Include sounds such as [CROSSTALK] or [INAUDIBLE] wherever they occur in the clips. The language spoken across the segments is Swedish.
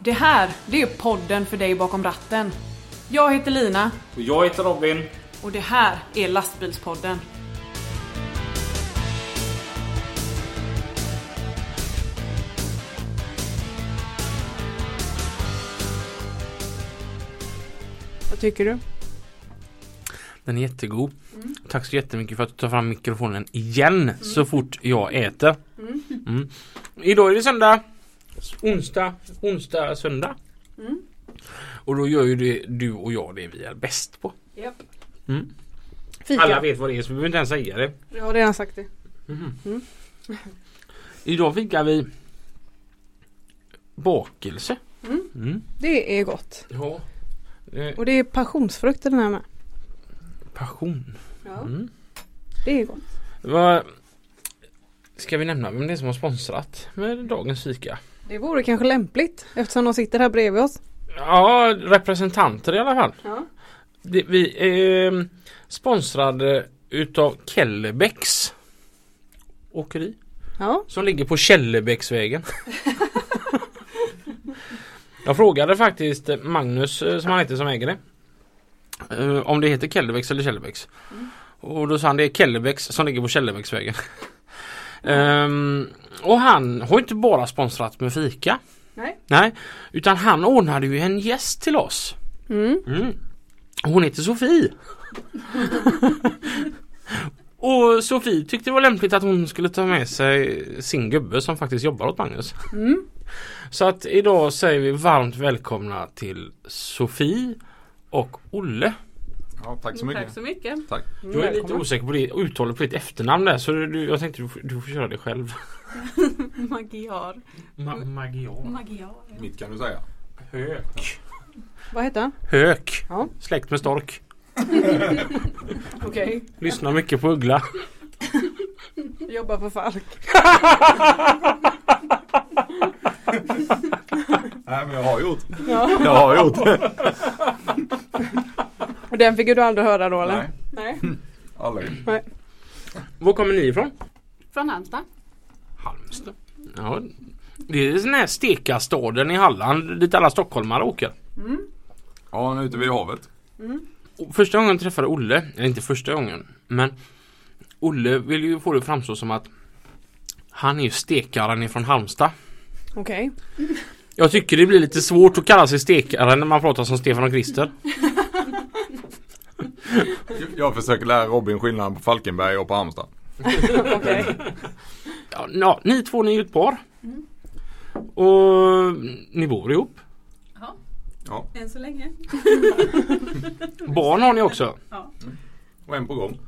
Det här, det är podden för dig bakom ratten. Jag heter Lina Och jag heter Robin. och det här är Lastbilspodden. Vad tycker du? Den är jättegod. Tack så jättemycket för att du tar fram mikrofonen igen så fort jag äter. Mm. Idag är det söndag. Onsdag, onsdag, söndag. Och då gör ju det, du och jag det vi är bäst på. Japp. Mm. Fika. Alla vet vad det är så vi behöver inte ens säga det. Jag har redan sagt det. [LAUGHS] Idag fikar vi bakelse. Mm. Det är gott. Ja. Och det är passionsfrukt i den här med. Passion. Ja. Mm. Det är gott. Vad Ska vi nämna vem det är som har sponsrat med dagens fika? Det vore kanske lämpligt eftersom de sitter här bredvid oss. Ja, representanter i alla fall. Ja. Det, vi är sponsrade utav Kellebecks åkeri Ja. som ligger på Källebäcksvägen. Jag frågade faktiskt Magnus eh, som han heter som äger det. eh, Om det heter Kellebäcks eller Källebäcks. Och då sa han det är Kellebäcks som ligger på Källebäcksvägen. Ehm, och han har inte bara sponsrat med fika. Nej. Nej. Utan han ordnade ju en gäst till oss. Mm. Mm. Hon heter Sofie. [LAUGHS] Och Sofie tyckte det var lämpligt att hon skulle ta med sig sin gubbe som faktiskt jobbar åt Magnus. Mm. Så att idag säger vi varmt välkomna till Sofie och Olle. Ja, tack så mycket. Tack så mycket. Tack. Jag är lite osäker på det uttalet på ditt efternamn där så du, jag tänkte du, får- du får köra det själv. [LAUGHS] Magiar. Ma- Magiar. Magiar. Mitt kan du säga. Hök. Vad heter han? Hök. Ja. Släkt med stork. [LAUGHS] Okej. Lyssnar mycket på uggla. [LAUGHS] Jobbar för Falk. Nej men jag har gjort. Ja. Jag har gjort. Och den fick du aldrig höra då eller? Nej, Nej. [LAUGHS] aldrig. Var kommer ni ifrån? Från Halmstad. Halmstad. Ja, det är den här stekastaden i Halland dit alla stockholmare åker. Ja, nu ute vid havet. Och Första gången jag träffade Olle, eller inte första gången, men Olle vill ju få det framstå som att han är ju stekaren ifrån Halmstad. Okej. Jag tycker det blir lite svårt att kalla sig stekare när man pratar som Stefan och Christer. [LAUGHS] [LAUGHS] Jag försöker lära Robin skillnaden på Falkenberg och på Halmstad. Okej. [LAUGHS] Ja, ja, ni två ni är ju ett par. Och ni bor ihop. Ja, Än så länge. [LAUGHS] Barn har ni också. och en på gång.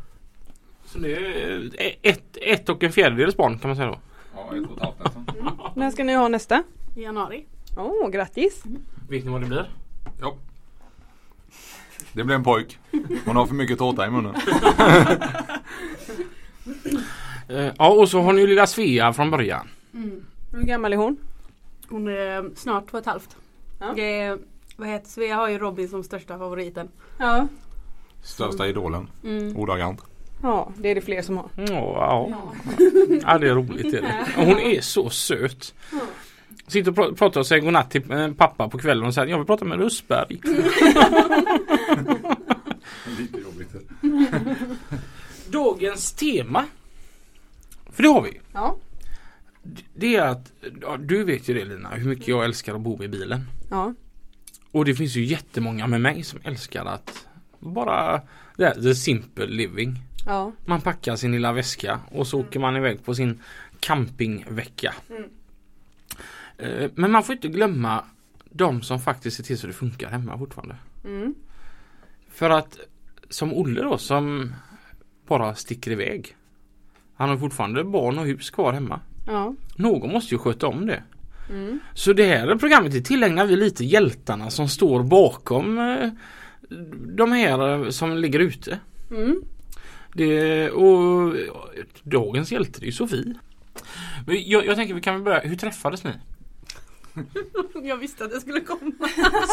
Så det är ett, ett och en fjärdedels barn kan man säga då. Ja, ett och ett halvt nästan. När ska ni ha nästa? I januari. Åh, grattis. Vet ni vad det blir? Ja. Det blir en pojk. Hon har för mycket tårta i munnen. [LAUGHS] Eh, Ja och så har ni ju lilla Svea från början. Hur gammal är hon? Hon är snart två och ett halvt. Ja. Det är, vad heter Svea har ju Robin som största favoriten. Ja. Största idolen. Mm. Ordagrant. Ja, det är det fler som har. Ja, ja. ja det är roligt är det. [LAUGHS] Hon är så söt. Sitter och pra- pratar och säger godnatt till eh, pappa på kvällen och säger jag vill prata med Rösberg. [LAUGHS] Lite jobbigt. Dagens tema. För det har vi. Ja. Det är att, ja, du vet ju det Lina, hur mycket jag älskar att bo i bilen. Ja. Och det finns ju jättemånga med mig som älskar att bara det här, the simple living. Ja. Man packar sin lilla väska och så åker man iväg på sin campingvecka. Eh, Men man får inte glömma de som faktiskt ser till så det funkar hemma fortfarande. Mm. För att som Olle då som bara sticker iväg. Han har fortfarande barn och hus kvar hemma. Ja. Någon måste ju sköta om det. Mm. Så det här programmet tillägnar vi lite hjältarna som står bakom eh, de här eh, som ligger ute. Mm. Det, och dagens hjälte är ju Sofie. Jag, jag tänker vi kan väl börja, hur träffades ni? [LAUGHS] Jag visste att det skulle komma.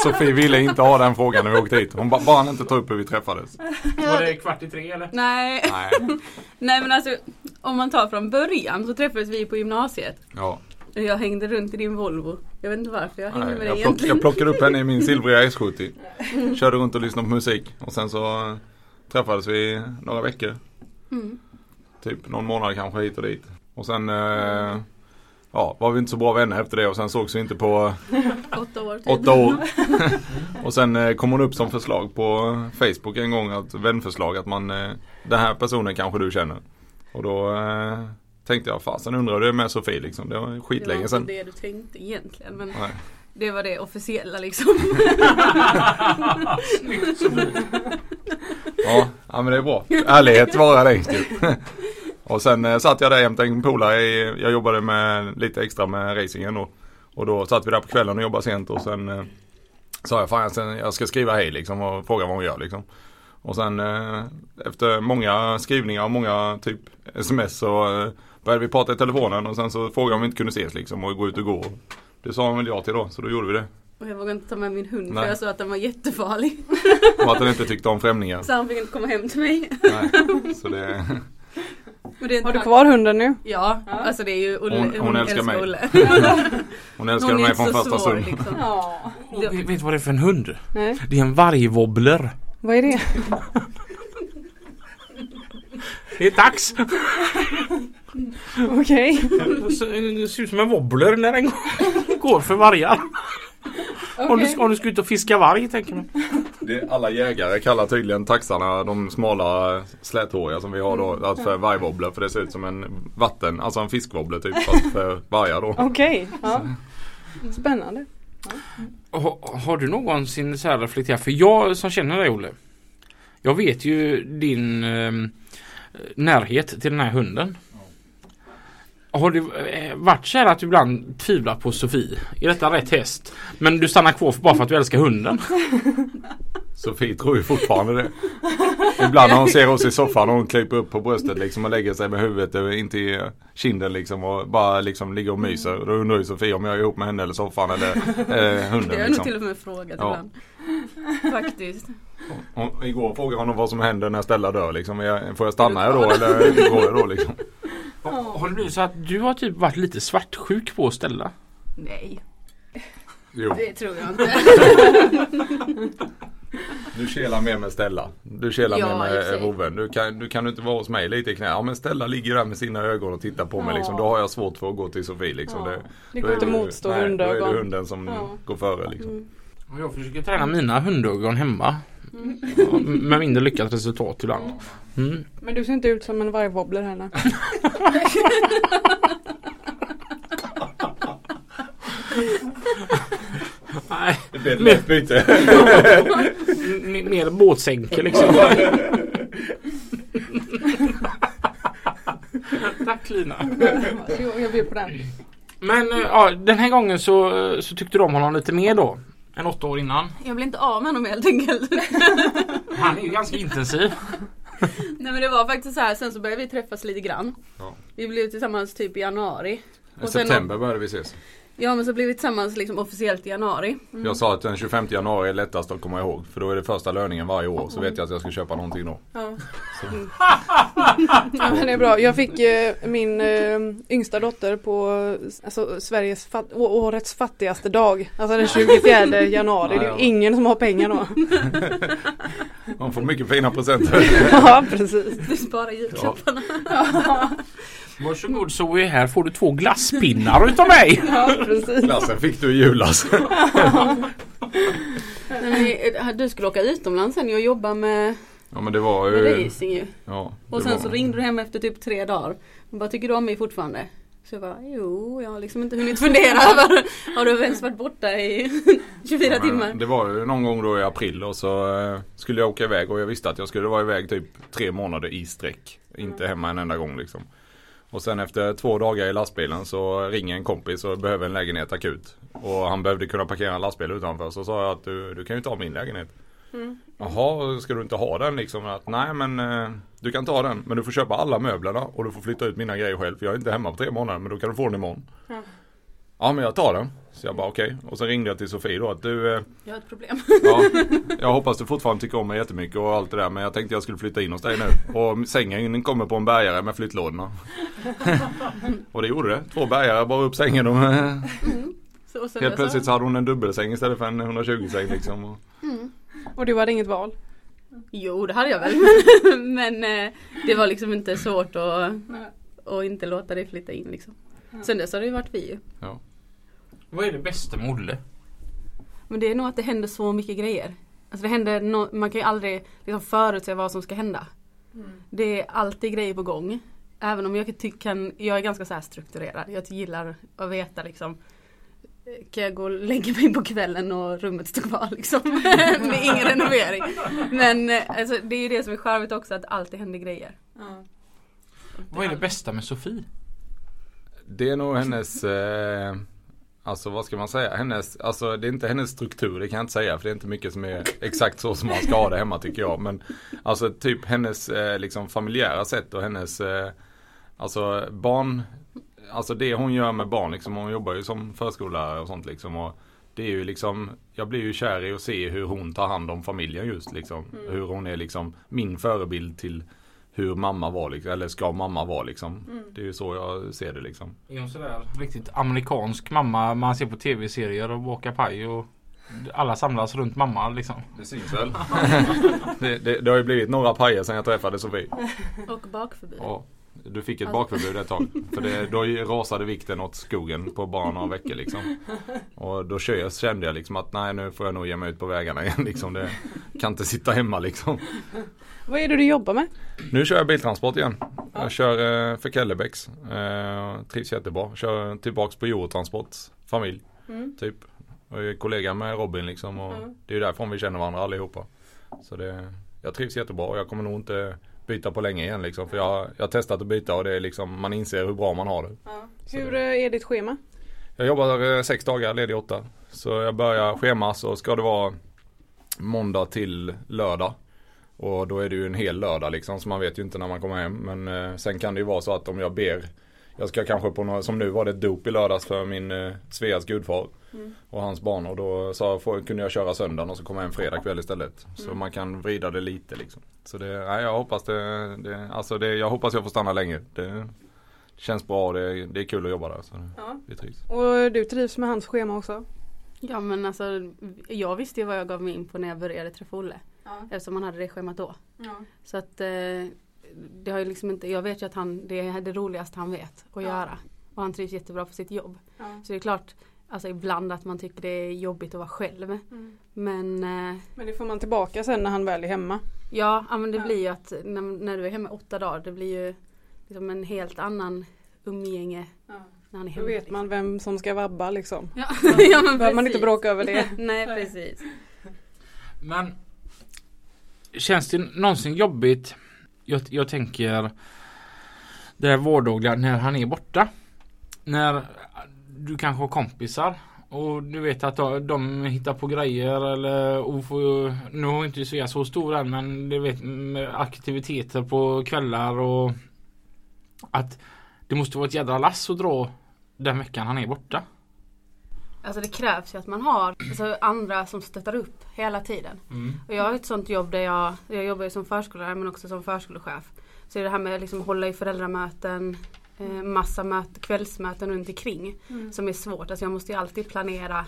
Sofie ville inte ha den frågan när vi åkte hit. Hon ba- bara inte ta upp hur vi träffades. Var det kvart i tre eller? Nej. Nej. [LAUGHS] Nej men alltså om man tar från början så träffades vi på gymnasiet. Ja. Jag hängde runt i din Volvo. Jag vet inte varför jag hängde Nej, med dig jag, plock, egentligen. jag plockade upp henne i min silvriga S70. [LAUGHS] Körde runt och lyssnade på musik. Och sen så eh, träffades vi några veckor. Mm. Typ någon månad kanske hit och dit. Och sen eh, ja, var vi inte så bra vänner efter det och sen sågs vi inte på [LAUGHS] Åtta år åtta år. [LAUGHS] och sen eh, kom hon upp som förslag på Facebook en gång, att vänförslag att man eh, Den här personen kanske du känner. Och då eh, tänkte jag fasen undrar det är med Sofie liksom. Det var Det var skitlänge inte det du tänkte egentligen men Nej. det var det officiella liksom. [LAUGHS] Ja, ja men det är bra. Ärlighet varar längst ju. Och sen eh, satt jag där jämte en polare. Jag jobbade med lite extra med racingen då. Och då satt vi där på kvällen och jobbade sent och sen eh, sa jag fan jag, jag ska skriva hej liksom och fråga vad hon gör liksom. Och sen eh, efter många skrivningar och många typ sms så eh, började vi prata i telefonen och sen så frågade om vi inte kunde ses liksom och gå ut och gå. Det sa hon väl ja till då så då gjorde vi det. Och jag vågade inte ta med min hund Nej. för jag sa att den var jättefarlig. Och att den inte tyckte om främlingar. [LAUGHS] Så han fick inte komma hem till mig. Nej, så det, Har du kvar hunden nu? Ja, alltså det är ju Olle. Hon- hon älskar mig. Olle. [LAUGHS] hon älskade Hon är mig från första stund. liksom. Ja. Vet, vet du vad det är för en hund? Nej, Det är en vargwobbler. vad är det? Det är dags! Okej. Ser- det ser ut som en wobbler när den går- går för vargar. Om, du om du ska ut och fiska varg tänker man. Det, alla jägare kallar tydligen taxarna de smala släthåriga som vi har då alltså för vargwobbler för det ser ut som en vatten, alltså en fiskwobbler typ fast för vargar då. Okej. Ja. Spännande. Har, har du någonsin så här reflekterat? För jag som känner dig Olle. Jag vet ju din ehm, närhet till den här hunden. Har det eh, varit så här att du ibland tvivlar på Sofie? Är detta rätt häst? Men du stannar kvar för bara för att du älskar hunden? [LAUGHS] Sofie tror ju fortfarande det. Ibland när hon ser oss i soffan och hon kryper upp på bröstet liksom och lägger sig med huvudet över- in till kinden liksom och bara liksom ligger och myser. Då undrar ju Sofie om jag är ihop med henne eller soffan eller eh, Det hunden har jag nog liksom. till och med frågat Ja. ibland. [LAUGHS] Faktiskt. Och igår frågade hon vad som händer när Stella dör liksom. Jag- Får jag stanna här då eller går jag då liksom? Har det blivit så att du har typ varit lite svartsjuk på att ställa? Nej, Jo. det tror jag inte. [LAUGHS] Du kelar mer med Stella. Du kelar Ja, mer med vovven. Du kan, du kan inte vara hos mig lite i knä. Ja men Stella ligger där med sina ögon och tittar på mig Ja. liksom. Då har jag svårt för att gå till Sofie liksom. Ja. Det, Det går inte det- motstå nej, Då är det hundögon. hunden som Ja. går före liksom. Jag försöker träna mina hundögon hemma. Ja, Med mindre lyckat resultat ibland. Mm. Men du ser inte ut som en vargwobbler heller. [LAUGHS] Nej, Det blir ett lätt byte. [LAUGHS] mer båtsänke liksom. [LAUGHS] Tack Lina. Jag, bjuder på den. Men eh, ja, den här gången så, så tyckte du om honom lite mer då. Än åtta år innan. Jag blir inte av med honom helt enkelt. [LAUGHS] Han är ju ganska intensiv. Nej men det var faktiskt så här, sen så började vi träffas lite grann. Ja. Vi blev tillsammans typ i januari. I Och sen- september började vi ses. Ja men så blev vi tillsammans liksom officiellt i januari. Jag sa att den 25 januari är lättast att komma ihåg. För då är det första löningen varje år. Så vet jag att jag ska köpa någonting då. Ja. [LAUGHS] Ja, men det är bra. Jag fick eh, min eh, yngsta dotter på alltså, Sveriges fat- å- årets fattigaste dag. Alltså den 24 [LAUGHS] januari. Det är ju ingen som har pengar då. [LAUGHS] Man får mycket fina presenter. Ja precis. Du sparar julklapparna. Varsågod Zoe, här får du två glasspinnar utav mig. Ja precis. Glassen fick du i julas. Eh, du skulle åka utomlands sen och jobba med, Ja men det var med ju... racing ju. Ja, Och sen var- så ringde du hem efter typ tre dagar. Och bara, tycker du om mig fortfarande? Så jag bara, jo, jag har liksom inte hunnit fundera [LAUGHS] över, har du ens varit borta i 24 [LAUGHS] Ja, timmar? Det var ju någon gång då i april och så eh, skulle jag åka iväg och jag visste att jag skulle vara iväg typ tre månader i sträck. Inte hemma en enda gång liksom. Och sen efter två dagar i lastbilen så ringer en kompis och behöver en lägenhet akut. Och han behövde kunna parkera en lastbil utanför. Så sa jag att du, du kan ju ta min lägenhet. Jaha, ska du inte ha den liksom? Att, Nej men eh, du kan ta den men du får köpa alla möblerna och du får flytta ut mina grejer själv. För jag är inte hemma på tre månader men då kan du få den imorgon. Ja. Ja men jag tar den. Så jag bara okej. Och så ringde jag till Sofie då att du eh, Jag har ett problem. Ja, [LAUGHS] jag hoppas du fortfarande tycker om mig jättemycket och allt det där men jag tänkte jag skulle flytta in hos dig nu. Och sängen kommer på en bärgare med flyttlådorna. [LAUGHS] och det gjorde det. Två bärgare bara upp sängen och Så, och sen helt plötsligt så hade hon en dubbelsäng istället för en 120 säng liksom. Och, Och du hade inget val? Jo det hade jag väl [LAUGHS] men, eh, det var liksom inte svårt att, att inte låta dig flytta in liksom. Sen dess har det ju varit vi ju. ja. Vad är det bästa med Olle? Men det är nog att det händer så mycket grejer. Alltså det händer no- man kan ju aldrig liksom förutse vad som ska hända. Det är alltid grejer på gång. Även om jag kan, jag är ganska så här strukturerad. Jag gillar att veta liksom kan jag gå och lägga mig på kvällen och rummet står kvar liksom. [LAUGHS] Med ingen renovering. Men alltså, det är ju det som är charmigt också att alltid händer grejer. Vad är det bästa med Sofie? Det är nog hennes eh, Alltså vad ska man säga? Hennes, alltså det är inte hennes struktur, det kan jag inte säga för det är inte mycket som är exakt så som man ska ha det hemma tycker jag. Men alltså typ hennes eh, liksom familjära sätt och hennes eh, Alltså barn Alltså det hon gör med barn liksom, hon jobbar ju som förskollärare och sånt liksom. Och det är ju liksom, jag blir ju kär i att se hur hon tar hand om familjen just liksom. Hur hon är liksom min förebild till hur mamma var liksom, eller ska mamma vara liksom. Det är ju så jag ser det liksom. Är hon sådär riktigt amerikansk mamma man ser på tv-serier och bakar paj och alla samlas runt mamma liksom? Det syns väl. [LAUGHS] det, det, det har ju blivit några pajer sedan jag träffade Sofie. Och bakförbud. Ja, du fick ett bakförbud ett tag. För det, då rasade vikten åt skogen på bara några veckor liksom. Och då kände jag liksom att nej nu får jag nog ge mig ut på vägarna igen liksom. Det kan inte sitta hemma liksom. Vad är det du jobbar med? Nu kör jag biltransport igen. Jag kör eh, för Kellebecks. Eh, trivs jättebra. Kör tillbaks på Eurotransports familj. Typ. Och är kollega med Robin liksom. Och Det är därifrån vi känner varandra allihopa. Så det, jag trivs jättebra och jag kommer nog inte byta på länge igen liksom. För jag, jag har testat att byta och det är liksom, man inser hur bra man har det. Så Hur det- eh, är ditt schema? Jag jobbar eh, sex dagar, ledig åtta. Så jag börjar schema så ska det vara måndag till lördag. Och då är det ju en hel lördag liksom så man vet ju inte när man kommer hem. Men eh, sen kan det ju vara så att om jag ber Jag ska kanske på något, som nu var det ett dop i lördags för min eh, Sveas gudfar. Och hans barn och då sa, får, kunde jag köra söndagen och så komma hem fredag kväll istället. Så man kan vrida det lite liksom. Så det, nej, jag hoppas det, det, alltså det, jag hoppas jag får stanna länge. Det känns bra, det, det är kul att jobba där. Så det, Ja. det trivs. Och du trivs med hans schema också? Ja men alltså jag visste ju vad jag gav mig in på när jag började träffa Olle. Ja. Eftersom han hade det schemat då. ja. Så att eh, det har ju liksom inte, jag vet ju att han, det är det roligaste han vet att Ja. göra. Och han trivs jättebra på sitt jobb. ja. Så det är klart, alltså ibland att man tycker det är jobbigt att vara själv. Mm. Men eh, Men det får man tillbaka sen när han väl är hemma. ja, ja men det Ja. blir ju att när, när du är hemma åtta dagar, det blir ju liksom en helt annan umgänge när han är Då hemma. vet man vem som ska vabba liksom. Ja, [LAUGHS] ja men Behöver man inte bråka över det. [LAUGHS] Nej precis. Men Känns det någonsin jobbigt? Jag, jag tänker Det här vardagliga när han är borta. När du kanske har kompisar och du vet att de, hittar på grejer eller och får, Nu har inte Svea så stor än men du vet aktiviteter på kvällar och Att det måste vara ett jädra lass att dra den veckan han är borta. Alltså det krävs ju att man har alltså, andra som stöttar upp hela tiden. Och jag har ett sånt jobb där jag, jag jobbar ju som förskollärare men också som förskolechef. Så det är det här med att liksom hålla i föräldramöten, eh, massa möt, kvällsmöten runt omkring som är svårt. Alltså jag måste ju alltid planera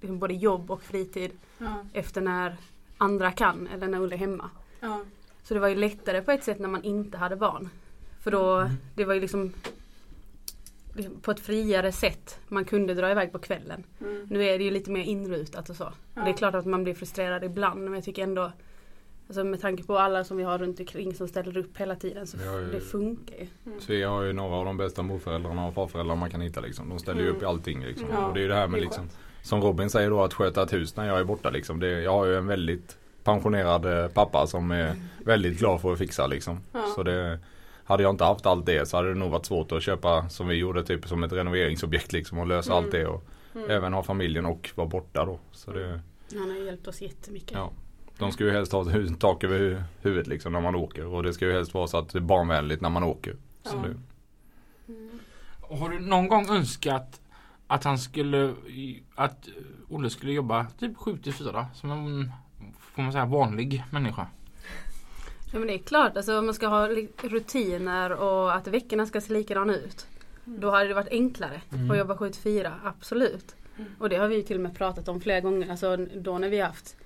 liksom både jobb och fritid Ja. efter när andra kan eller när Ulla är hemma. Ja. Så det var ju lättare på ett sätt när man inte hade barn. För då, det var ju liksom liksom på ett friare sätt man kunde dra iväg på kvällen. Mm. Nu är det ju lite mer inrutat och så. Och det är klart att man blir frustrerad ibland men jag tycker ändå Alltså med tanke på alla som vi har runt omkring som ställer upp hela tiden så ju- det funkar ju. Svea har ju några av de bästa morföräldrarna och farföräldrarna man kan hitta liksom. De ställer ju upp i allting liksom. Ja, och det är ju det här med det liksom Som Robin säger då att sköta ett hus när jag är borta liksom. Det, jag har ju en väldigt pensionerad eh, pappa som är väldigt glad för att fixa liksom. Ja. Så det Hade jag inte haft allt det så hade det nog varit svårt att köpa som vi gjorde typ som ett renoveringsobjekt liksom och lösa Mm. allt det och Mm. även ha familjen och vara borta då. Så det, Han har hjälpt oss jättemycket. ja. De ska ju helst ha tak över hu- huvudet liksom när man åker och det ska ju helst vara så att det är barnvänligt när man åker. Så Ja. det, Har du någon gång önskat att han skulle att Olle skulle jobba typ 7 till 4 som en får man säga vanlig människa? Ja men det är klart, alltså om man ska ha rutiner och att veckorna ska se likadana ut. Då hade det varit enklare Mm. att jobba 7 till 4, absolut. Och det har vi ju till och med pratat om flera gånger, alltså då när vi haft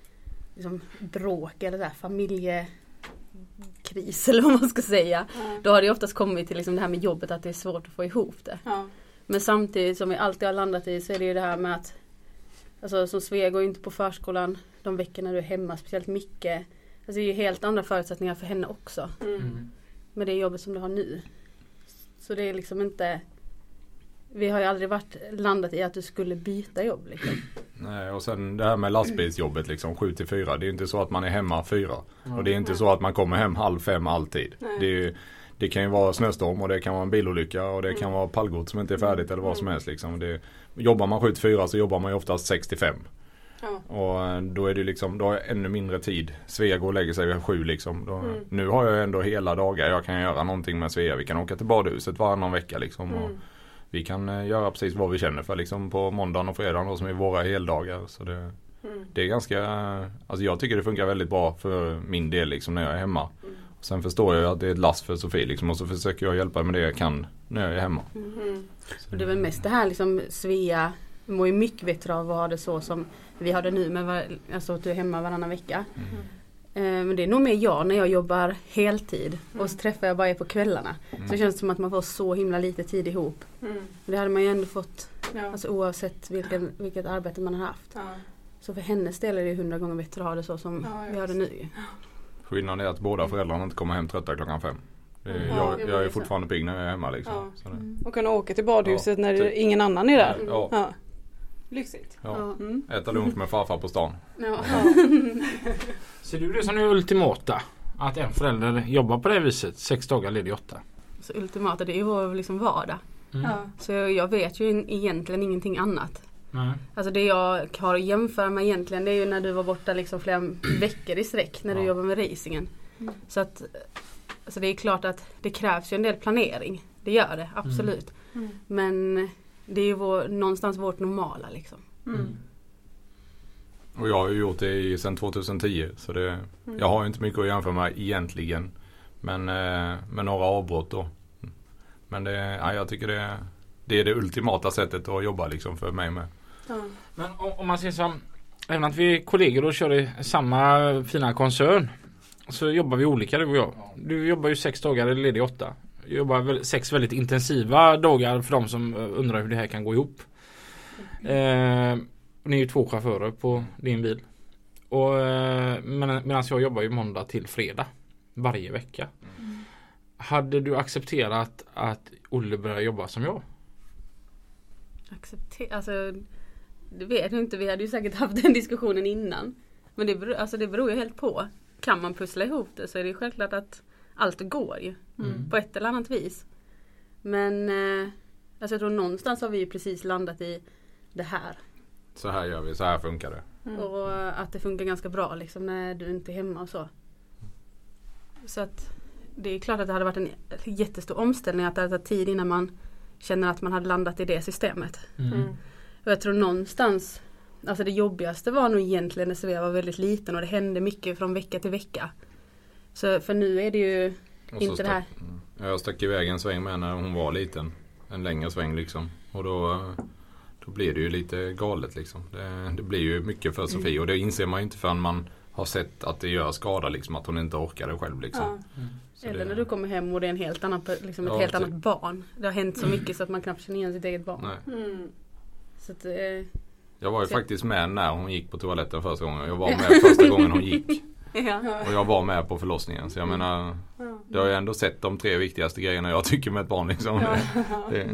liksom, bråk eller så här, familjekris eller vad man ska säga. Då har det oftast kommit till liksom det här med jobbet att det är svårt att få ihop det. Ja. Men samtidigt som vi alltid har landat i så är det ju det här med att Alltså som Svea går ju inte på förskolan de veckorna du är hemma speciellt mycket. Alltså det är ju helt andra förutsättningar för henne också. Mm. Med det jobbet som du har nu. Så det är liksom inte Vi har ju aldrig varit landat i att du skulle byta jobb liksom. Nej, och sen det här med lastbilsjobbet liksom 7 till 4. Det är ju inte så att man är hemma 4. Och det är inte så att man kommer hem halv fem alltid. Det, ju- det kan ju vara snöstorm och det kan vara en bilolycka och det Mm. kan vara pallgods som inte är färdigt eller vad som helst liksom. Det, jobbar man 7 till 4 så jobbar man ju oftast 6 till 5. Ja. Och eh, då är det liksom, då har jag ännu mindre tid. Svea går och lägger sig vid 7 liksom. Då, Mm. Nu har jag ändå hela dagar jag kan göra någonting med Svea. Vi kan åka till badhuset varannan vecka liksom. Och Mm. Vi kan eh, göra precis vad vi känner för liksom på måndagen och fredagen då, som är våra heldagar. Så det, Mm. det är ganska, alltså jag tycker det funkar väldigt bra för min del liksom när jag är hemma. Mm. Sen förstår jag att det är ett last för Sofie liksom och så försöker jag hjälpa med det jag kan när jag är hemma. Mm. Och det är väl mest det här liksom Svea mår ju mycket bättre av att ha det så som vi har det nu med alltså att du är hemma varannan vecka. Eh, Men det är nog mer jag när jag jobbar heltid och så träffar jag bara er på kvällarna. Mm. Så känns det som att man får så himla lite tid ihop. Mm. Det hade man ju ändå fått Ja. alltså oavsett vilken, vilket arbete man har haft. Ja. Så för hennes del är det ju hundra gånger bättre att ha det så som Ja, vi har det nu. Skillnaden är att båda föräldrarna inte kommer hem trötta klockan fem. Är, Ja, jag, jag är fortfarande pigg när jag är hemma liksom. Ja. Så det, Och kunna åka till badhuset Ja, när typ. ingen annan är där. Lyxigt. ja. Mm. Äta lunch med farfar på stan. Ja. Ser [LAUGHS] du det som det ultimata? Att en förälder jobbar på det viset, sex dagar ledig åtta? Så ultimata det är ju vår liksom vardag. Mm. Ja. Så jag vet ju egentligen ingenting annat. Nej. Alltså det jag har att jämföra med egentligen det är ju när du var borta liksom flera [CLEARS THROAT] veckor i sträck när du Ja. jobbade med racingen. Mm. Så att alltså det är klart att det krävs ju en del planering. Det gör det, absolut. Mm. Men det är ju vår, någonstans vårt normala liksom. Mm. Och jag har ju gjort det i, sedan 2010 så det, Mm. jag har ju inte mycket att jämföra med egentligen. Men eh, med några avbrott då. Men det, ja, jag tycker det, det är det ultimata sättet att jobba liksom för mig med. Ja. Men om, om man ser som Även att vi är kollegor och kör i samma fina koncern Så jobbar vi olika du och jag. Du jobbar ju sex dagar eller ledig åtta. Jag jobbar väl sex väldigt intensiva dagar för de som eh, undrar hur det här kan gå ihop. Eh, ni är ju två chaufförer på din bil. Och, eh, medan jag jobbar ju måndag till fredag. Varje vecka. Hade du accepterat att Olle börjar jobba som jag? Acceptera, alltså det vet jag inte, vi hade ju säkert haft den diskussionen innan. Men det beror, alltså det beror ju helt på. Kan man pussla ihop det så är det ju självklart att allt går ju. Mm. På ett eller annat vis. Men eh, alltså jag tror någonstans har vi ju precis landat i det här. Så här gör vi, så här funkar det. Mm. Och att det funkar ganska bra liksom när du inte är hemma och så. Så att det är klart att det hade varit en jättestor omställning att det hade tagit tid innan man känner att man hade landat i det systemet. Mm. Och jag tror någonstans Alltså det jobbigaste var nog egentligen när Svea var väldigt liten och det hände mycket från vecka till vecka. Så för nu är det ju inte det här. stack, mm. Jag stack iväg en sväng med när hon var liten. En längre sväng liksom. Och då, då blir det ju lite galet liksom. Det, det blir ju mycket för Sofie och det inser man ju inte förrän man har sett att det gör skada liksom. Att hon inte orkar det själv liksom. Ja. Så Eller det- när du kommer hem och det är en helt annan, liksom ett Ja, helt typ. annat barn. Det har hänt så mycket så att man knappt känner igen sitt eget barn. Nej. Mm. Så att, eh, Jag var ju Så- faktiskt med när hon gick på toaletten första gången. Jag var [LAUGHS] med första gången hon gick. Ja. Och jag var med på förlossningen. Så jag menar, Ja. det har jag ändå sett de tre viktigaste grejerna jag tycker med ett barn liksom. [LAUGHS] Det,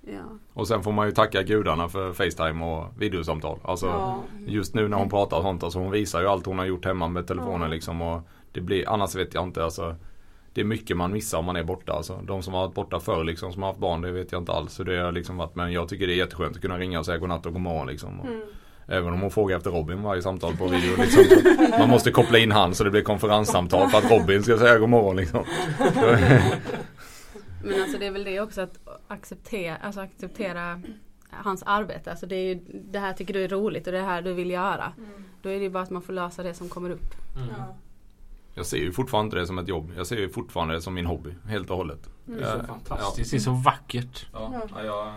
ja. och sen får man ju tacka gudarna för Facetime och videosamtal. Alltså, Ja. Just nu när hon pratar och sånt, alltså hon visar ju allt hon har gjort hemma med telefonen Ja. liksom. Och det blir, annars vet jag inte alltså. Det är mycket man missar om man är borta alltså. De som har varit borta förr liksom, som har haft barn, det vet jag inte alls hur det har liksom varit. Men jag tycker det är jätteskönt att kunna ringa och säga godnatt och god morgon liksom. Och, Mm. Även om hon frågar efter Robin varje samtal på video liksom. Man måste koppla in han så det blir konferenssamtal för att Robin ska säga god morgon liksom. Men alltså det är väl det också att acceptera, alltså acceptera hans arbete. Alltså det, är ju, det här tycker du är roligt och det här du vill göra. Då är det ju bara att man får lösa det som kommer upp. Mm. Jag ser ju fortfarande inte det som ett jobb. Jag ser ju fortfarande det som min hobby. Helt och hållet. Det är så fantastiskt. Det är så vackert. Ja, ja, jag,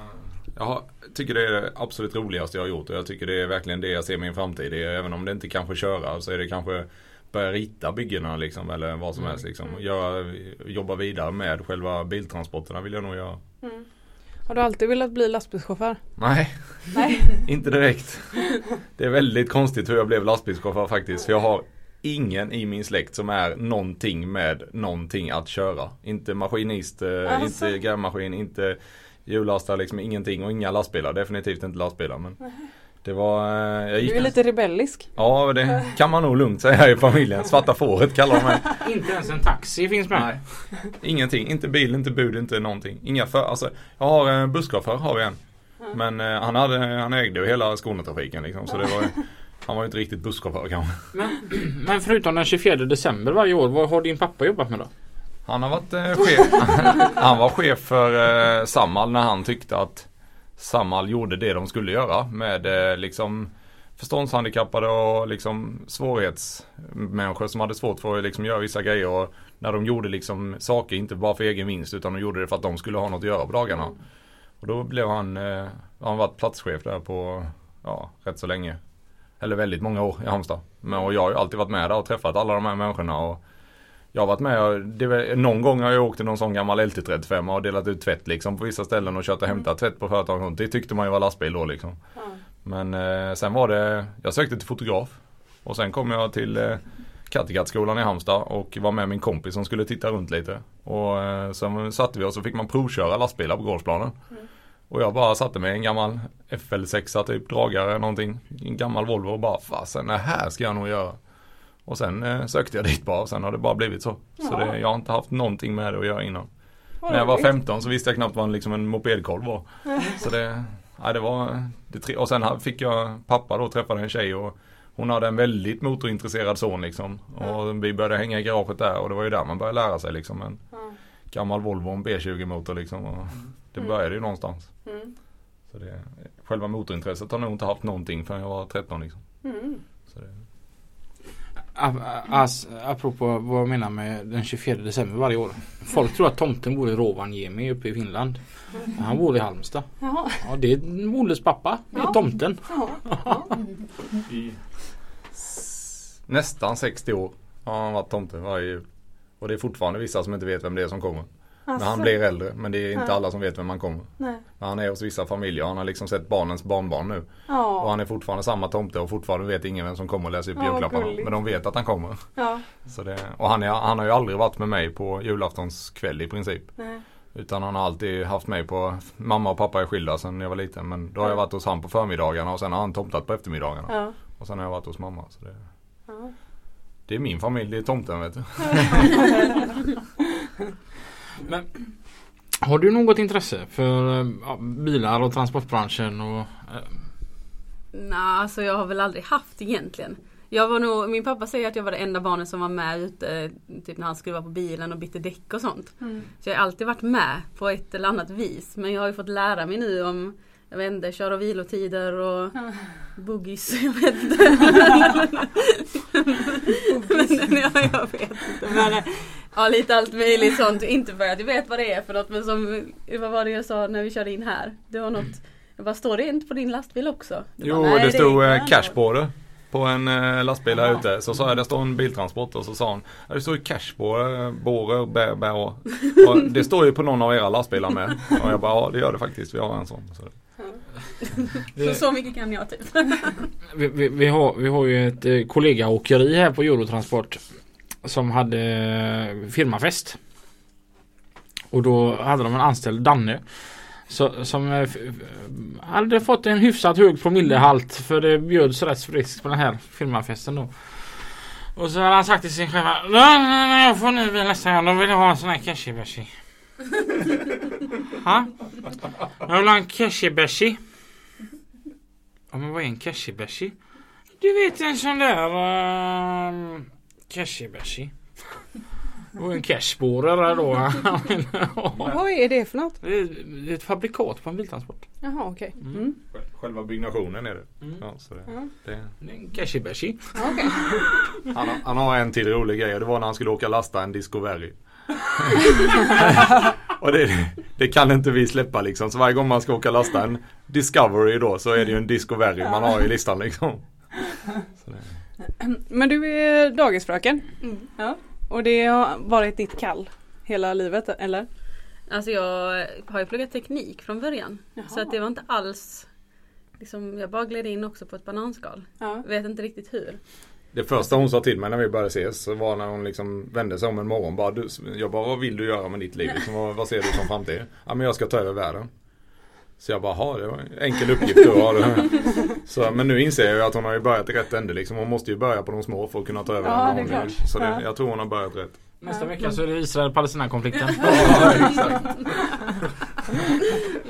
jag tycker det är det absolut roligaste jag har gjort och jag tycker det är verkligen det jag ser min framtid i. Även om det inte kanske köra så är det kanske börja rita byggena liksom eller vad som Mm. helst liksom. Göra, jobba vidare med själva biltransporterna vill jag nog göra. Har du alltid velat bli lastbilschaufför? Nej, Nej. [LAUGHS] inte direkt. Det är väldigt konstigt hur jag blev lastbilschaufför faktiskt. För jag har ingen i min släkt som är någonting med någonting att köra. Inte maskinist, eh, Alltså. inte grävmaskin, inte hjullastare, liksom ingenting och inga lastbilar. Definitivt inte lastbilar. Men det var, eh, jag gick Du är lite rebellisk. Ja, det kan man nog lugnt säga i familjen. Svarta fåret kallar de mig. [LAUGHS] Inte ens en taxi finns med. Nej. Ingenting, inte bil, inte bud, inte någonting. Inga för, alltså, jag har en busschaufför har vi en. Men eh, han, hade, han ägde ju hela Skånetrafiken liksom. Så det var, [LAUGHS] han var ju inte riktigt busschaufför kanske. Men, [CLEARS THROAT] men förutom den 24 december varje år, vad har din pappa jobbat med då? Han har varit eh, chef. [LAUGHS] han var chef för eh, Samhall när han tyckte att Samhall gjorde det de skulle göra med eh, liksom förståndshandikappade och liksom svårighetsmänniskor som hade svårt för att liksom göra vissa grejer. Och när de gjorde liksom saker, inte bara för egen vinst utan de gjorde det för att de skulle ha något att göra på dagarna. Och då blev han, eh, han varit platschef där på, ja, rätt så länge. Eller väldigt många år i Halmstad. Men, och jag har ju alltid varit med där och träffat alla de här människorna. Och jag har varit med det var, någon gång har jag åkt till någon sån gammal LT35 och delat ut tvätt liksom på vissa ställen och kört och hämtat tvätt på företag. och. Det tyckte man ju var lastbil då liksom. Men eh, sen var det, jag sökte till fotograf. Och sen kom jag till eh, Kattegattskolan i Halmstad och var med min kompis som skulle titta runt lite. Och eh, sen satte vi oss och fick man provköra lastbilar på gårdsplanen. Och jag bara satte mig i en gammal FL6 typ dragare någonting. En gammal Volvo och bara fasen det här ska jag nog göra. Och sen eh, sökte jag dit bara och sen har det bara blivit så. Så det, jag har inte haft någonting med det att göra innan. När jag var 15 så visste jag knappt vad en, liksom en mopedkolv var. [LAUGHS] Så det, ja, det var, det, och sen fick jag pappa då träffade en tjej och hon hade en väldigt motorintresserad son liksom. Och vi började hänga i garaget där och det var ju där man började lära sig liksom. En gammal Volvo och en B20 motor liksom. Och det började ju någonstans. Mm. Så det, själva motorintresset har nog inte haft någonting förrän jag var 13 liksom. Mm. Så det, Alltså, apropå vad jag menar med den 24 december varje år. Folk tror att tomten bor i Rovaniemi uppe i Finland. Han bor i Halmstad. Jaha. Ja det är Molles pappa. Det är tomten. Ja. I nästan 60 år har han varit tomte varje jul. Och det är fortfarande vissa som inte vet vem det är som kommer. När han blir äldre. Men det är inte Alltså. Ja. alla som vet vem han kommer. Nej. Men han är hos vissa familjer. Han har liksom sett barnens barnbarn nu. Och Ja. han är fortfarande samma tomte och fortfarande vet ingen vem som kommer och läser upp Ja, julklapparna. Men de vet att han kommer. Ja. Så det, och han, är, han har ju aldrig varit med mig på julaftons kväll i princip. Nej. Utan han har alltid haft mig på, mamma och pappa är skilda sedan jag var liten. Men då har jag varit hos han på förmiddagarna och sen har han tomtat på eftermiddagarna. Ja. Och sen har jag varit hos mamma. Så det, Ja. det är min familj, det är tomten vet du. [LAUGHS] [LAUGHS] Men har du något intresse för eh, ja, bilar och transportbranschen? Och, eh, Nej, alltså jag har väl aldrig haft egentligen. Jag var nog, min pappa säger att jag var det enda barnet som var med ute typ när han skruvade på bilen och bytte däck och sånt. Mm. Så jag har alltid varit med på ett eller annat vis. Men jag har ju fått lära mig nu om jag vet inte, kör och vilotider och boogies. Jag vet inte. [LAUGHS] [LAUGHS] men, ja, jag vet inte. Men, ja, lite allt möjligt sånt. Inte för att jag vet vad det är för något. Men som, vad var det jag sa när vi körde in här? Det var något. Jag bara, står det inte på din lastbil också? Du Jo, bara, "Nej, det stod eh, inte cash på det. På en eh, lastbil här ute. Så sa jag det står en biltransport och så sa "Ja, Det står ju cash på det. Båre, bä, bä och. [LAUGHS] och Det står ju på någon av era lastbilar med. Och jag bara ja det gör det faktiskt. Vi har en sån. Så. [LAUGHS] Så, så mycket kan jag typ. [LAUGHS] vi, vi, vi, har, vi har ju ett eh, kollegaåkeri här på Eurotransport. Som hade eh, firmafest. Och då hade de en anställd Danne. Så, som eh, hade fått en hyfsat hög promillehalt för det bjöds rätt friskt på den här firmafesten då. Och så hade han sagt till sin chef "Nej, nej, nej, jag får ny bil nästa gång. Då vill jag ha en sån här cashew Ha? Jag vill ha en cashew Ja men vad är en cashew Du vet en sån där uh, cashew Det var ju en cashborrare då. [LAUGHS] Vad är det för något? Det är ett fabrikat på en biltransport. Jaha okej. Mm. Själva byggnationen är det. Mm. Ja, så det, Ja. det. Det är en. Ja, okej. [LAUGHS] Han, har- han har en till rolig grej det var när han skulle åka lasta en Discovery. [LAUGHS] och det, det kan inte vi släppa liksom. Så varje gång man ska åka lasta en Discovery då så är det ju en Discovery man har i listan liksom. Så det, [CLEARS THROAT] Men du är dagisfröken. Mm. Ja. Och det har varit ditt kall hela livet eller? Alltså jag har ju pluggat teknik från början. Jaha. Så att det var inte alls liksom, Jag bara gled in också på ett bananskal. Ja. Vet inte riktigt hur. det första hon sa till mig när vi började ses var när hon liksom vände sig om en morgon. Bara, du, jag bara, vad vill du göra med ditt liv? Liksom, vad, vad ser du som framtid? Ja men jag ska ta över världen. Så jag bara, ha det var en enkel uppgift du har. [LAUGHS] Så, men nu inser jag ju att hon har ju börjat i rätt ände liksom. Hon måste ju börja på de små för att kunna ta över Ja, den det är. Så det, Ja. jag tror hon har börjat rätt. Nästa vecka så är det Israel-Palestina-konflikten. [LAUGHS] Ja. [LAUGHS]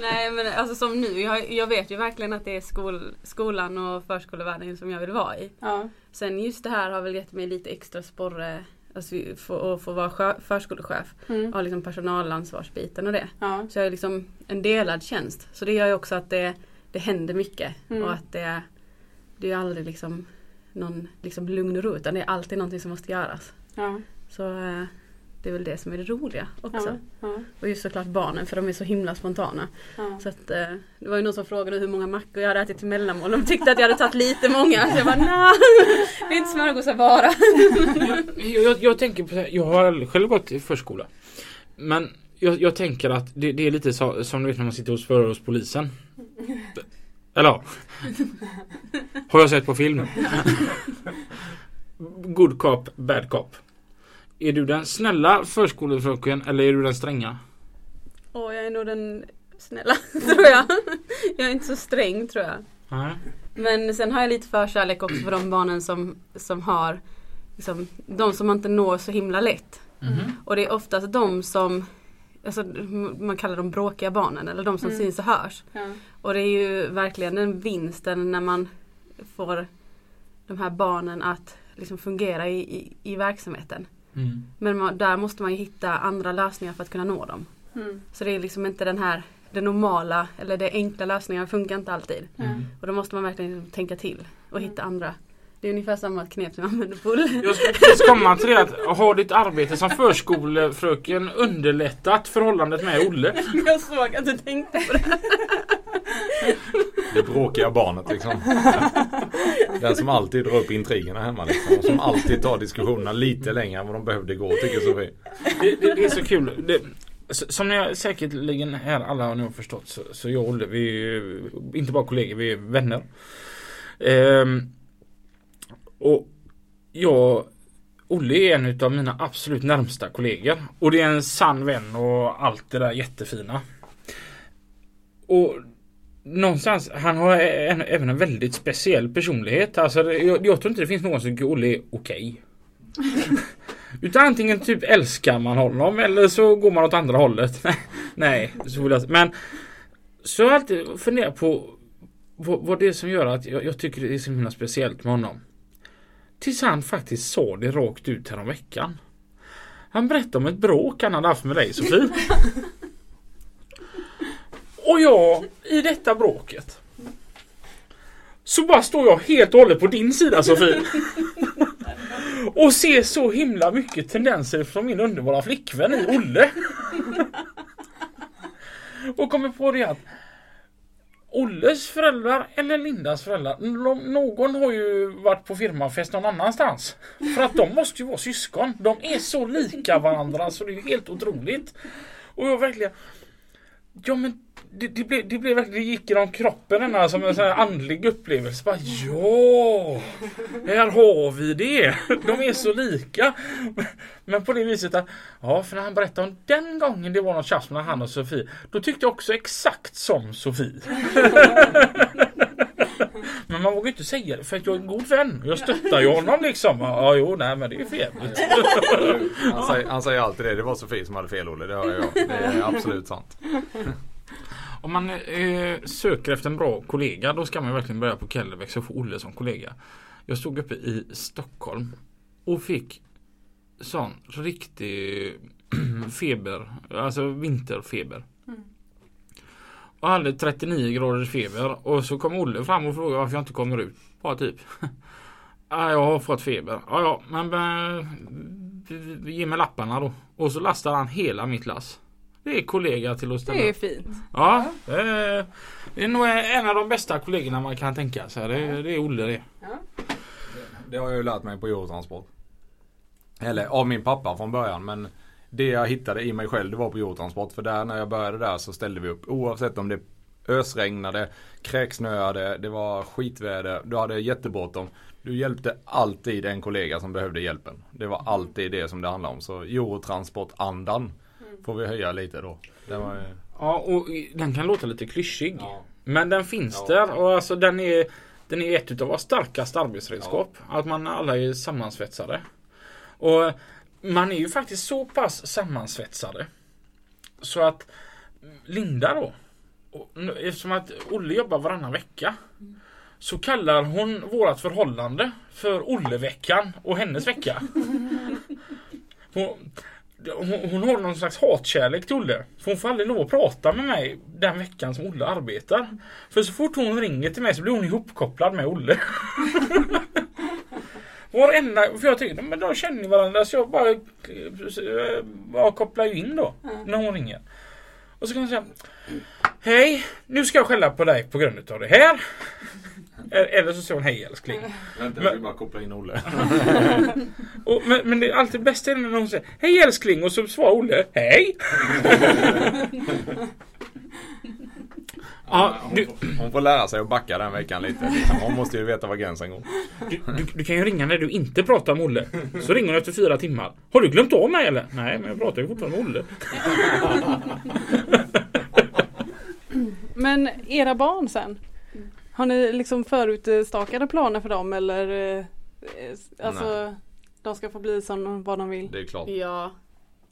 Nej men alltså som nu, jag, jag vet ju verkligen att det är skol, skolan och förskolevärlden som jag vill vara i. Ja. Sen just det här har väl gett mig lite extra sporre alltså, att få vara förskolechef. Mm. Ha liksom personalansvarsbiten och det. Ja. Så jag är liksom en delad tjänst. Så det gör ju också att det, det händer mycket. Mm. Och att det, det är aldrig liksom någon liksom lugn och ro utan det är alltid någonting som måste göras. Ja. Så eh, det är väl det som är det roliga också. Ja. Ja. Och just såklart barnen för de är så himla spontana. Ja. Så att, eh, det var ju någon som frågade hur många mackor jag hade ätit till mellanmål. De tyckte att jag hade tagit lite många. Så jag bara nej, det är inte smörgåsar bara. jag, jag, jag tänker på jag har aldrig själv gått i förskola. Men jag, jag tänker att det, det är lite så, som du vet när man sitter och spörar hos polisen. Eller ja. Har jag sett på film. [LAUGHS] Good cop, bad cop. Är du den snälla förskolefröken eller är du den stränga? Och jag är nog den snälla [LAUGHS] tror jag. Jag är inte så sträng tror jag. Nej. Men sen har jag lite förkärlek också för de barnen som, som har liksom, de som man inte når så himla lätt. Mhm. Och det är oftast de som alltså, man kallar dem bråkiga barnen eller de som Mm. syns och hörs. Ja. Och det är ju verkligen den vinsten när man får de här barnen att liksom fungera i, i, i verksamheten. Mm. Men man, där måste man ju hitta andra lösningar för att kunna nå dem. Mm. Så det är liksom inte den här det normala eller det enkla lösningar funkar inte alltid. Mm. Och då måste man verkligen tänka till och hitta andra. Det är ungefär samma knep som jag använder på. Jag ska precis komma till det att har ditt arbete som förskolefröken underlättat förhållandet med Olle? [LAUGHS] Jag såg att du tänkte på det. Det bråkiga barnet liksom. Den som alltid drar upp intrigerna hemma liksom. Och som alltid tar diskussionerna lite längre än vad de behövde gå tycker Sofie. Det, det, det är så kul. Det, som ni säkerligen här alla har nog förstått så, så jag och Olle, vi är ju inte bara kollegor, vi är vänner. Ehm, och jag Olle är en av mina absolut närmsta kollegor. Och det är en sann vän och allt det där jättefina. Och någonstans, han har en, även en väldigt speciell personlighet. Alltså, jag, jag tror inte det finns någon som tycker Olle är okej. [LAUGHS] Utan antingen typ älskar man honom eller så går man åt andra hållet. [LAUGHS] Nej, så vill jag Men så har jag alltid funderat på vad, vad det är som gör att jag, jag tycker det är så himla speciellt med honom. Tills han faktiskt sa det rakt ut här om veckan. Han berättade om ett bråk han hade haft med dig Sofie. [LAUGHS] Och jag i detta bråket. Så bara står jag helt och hållet på din sida Sofie. [LAUGHS] Och ser så himla mycket tendenser från min underbara flickvän i Olle. Och kommer på det att Olles föräldrar eller Lindas föräldrar, någon har ju varit på firmafest någon annanstans. För att de måste ju vara syskon. De är så lika varandra så det är ju helt otroligt. Och jag verkligen Ja men det, det, blev, det blev verkligen, det gick genom kroppen denna som en sån här andlig upplevelse. Bara, ja! Här har vi det! De är så lika. Men på det viset att, ja för när han berättade om den gången det var något tjafs mellan han och Sofie. Då tyckte jag också exakt som Sofie. Men man vågar inte säga det för att jag är en god vän. Jag stöttar ju honom liksom. Ja jo nej men det är för jävligt. Han säger, han säger alltid det. Det var Sofie som hade fel Olle. Det hör jag. Det är absolut sant. Om man eh, söker efter en bra kollega då ska man verkligen börja på Kellebex och få Olle som kollega. Jag stod uppe i Stockholm och fick sån riktig [CLEARS THROAT] feber, alltså vinterfeber. Mm. Och hade 39 graders feber och så kom Olle fram och frågade varför jag inte kommer ut. Bara typ. [LAUGHS] Ja, jag har fått feber. Ja, ja, men eh, ge mig lapparna då. Och så lastar han hela mitt lass. Det är kollega till att ställa Det är fint. Ja, det är, det är nog en av de bästa kollegorna man kan tänka sig. Det, det är Olle det. Det har jag ju lärt mig på Eurotransport. Eller av min pappa från början men det jag hittade i mig själv det var på Eurotransport. För där när jag började där så ställde vi upp oavsett om det ösregnade, kräksnöade, det var skitväder, du hade jättebråttom. Du hjälpte alltid en kollega som behövde hjälpen. Det var alltid det som det handlade om. Så Eurotransport-andan får vi höja lite då. Det var, ju- Ja, och den kan låta lite klyschig. ja. Men den finns Ja. där och alltså den är Den är ett utav våra starkaste arbetsredskap. Att man alla är sammansvetsade. Och man är ju faktiskt så pass sammansvetsade. Så att Linda då. Eftersom att Olle jobbar varannan vecka. Så kallar hon vårat förhållande för Olleveckan och hennes vecka. [LAUGHS] hon, hon har någon slags hatkärlek till Olle. För hon får aldrig lov att prata med mig den veckan som Olle arbetar. För så fort hon ringer till mig så blir hon ihopkopplad med Olle. [LAUGHS] Varenda, för jag tycker men de känner varandra så jag bara, eh, bara kopplar ju in då. När hon ringer. Och så kan hon säga Hej, nu ska jag skälla på dig på grund utav det här. Eller så säger hon hej älskling. Vänta, Men- jag ska bara koppla in Olle. [LAUGHS] Och, men, men det är alltid bäst är när hon säger Hej älskling och så svarar Olle Hej! ja, du, Hon får lära sig att backa den veckan lite. Liksom. Hon måste ju veta var gränsen går. du, du, du kan ju ringa när du inte pratar med Olle. Så ringer hon efter fyra timmar. Har du glömt av mig eller? Nej, men jag pratar ju fortfarande med Olle. [LAUGHS] Men era barn sen? Har ni liksom förutstakade planer för dem eller? eh, Alltså de ska få bli som vad de vill? Det är klart. Ja.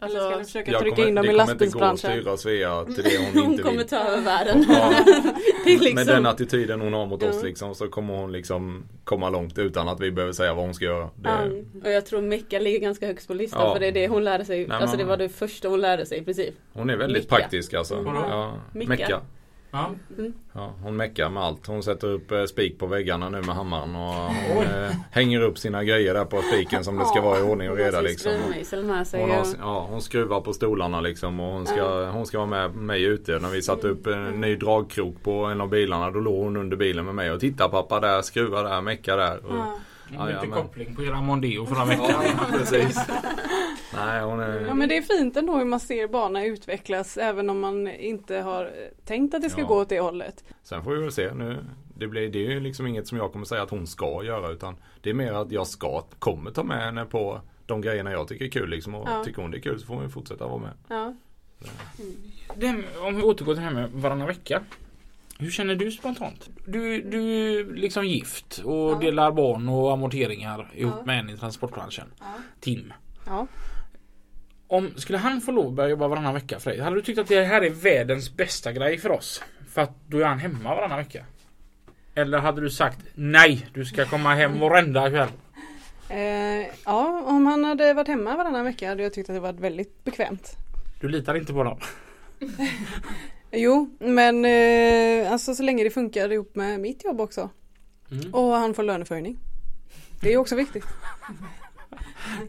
Eller ska ni Alltså, försöka Jag trycka kommer, in dem det i kommer inte gå att lastbilsbranschen? styra Svea [LAUGHS] till det hon hon inte kommer vill. ta över världen. Ja. [LAUGHS] det liksom, Med den attityden hon har mot oss liksom så kommer hon liksom komma långt utan att vi behöver säga vad hon ska göra. Det, Ja, och jag tror Mecka ligger ganska högst på listan Ja. för det är det hon lärde sig. Nej, alltså det men- var det första hon lärde sig i princip. Hon är väldigt Micka. praktisk alltså. Mm. Ja, Micka. Ja. Ja, hon meckar med allt. Hon sätter upp eh, spik på väggarna nu med hammaren och hon eh, hänger upp sina grejer där på spiken som det ska vara i ordning och reda liksom. Hon, har, ja, hon skruvar på stolarna liksom och hon ska, hon ska vara med mig ute. När vi satte upp en ny dragkrok på en av bilarna då låg hon under bilen med mig och titta pappa där, skruva där, mecka där. Och, Ja. Lite men- koppling på era Mondeo förra veckan. Precis. Nej, hon är... Ja men det är fint ändå hur man ser barnen utvecklas även om man inte har tänkt att det ska Ja. gå åt det hållet. Sen får vi väl se nu. Det, blir, det är ju liksom inget som jag kommer säga att hon ska göra utan det är mer att jag ska, kommer ta med henne på de grejerna jag tycker är kul liksom. Och Ja. tycker hon det är kul så får hon fortsätta vara med. Ja. Den, om vi återgår till det här med varannan vecka. Hur känner du spontant? Du, du är liksom gift och Ja. delar barn och amorteringar ihop Ja. med en i transportbranschen. Tim. Ja. Om, skulle han få lov att börja jobba varannan vecka för dig? Hade du tyckt att det här är världens bästa grej för oss? För att då är han hemma varannan vecka? Eller hade du sagt nej, du ska komma hem varenda kväll? [LAUGHS] Eh, ja, om han hade varit hemma varannan vecka hade jag tyckt att det varit väldigt bekvämt. Du litar inte på dem? [LAUGHS] Jo, men eh, alltså så länge det funkar ihop med mitt jobb också. Mm. Och han får löneförhöjning. Det är också viktigt. [LAUGHS]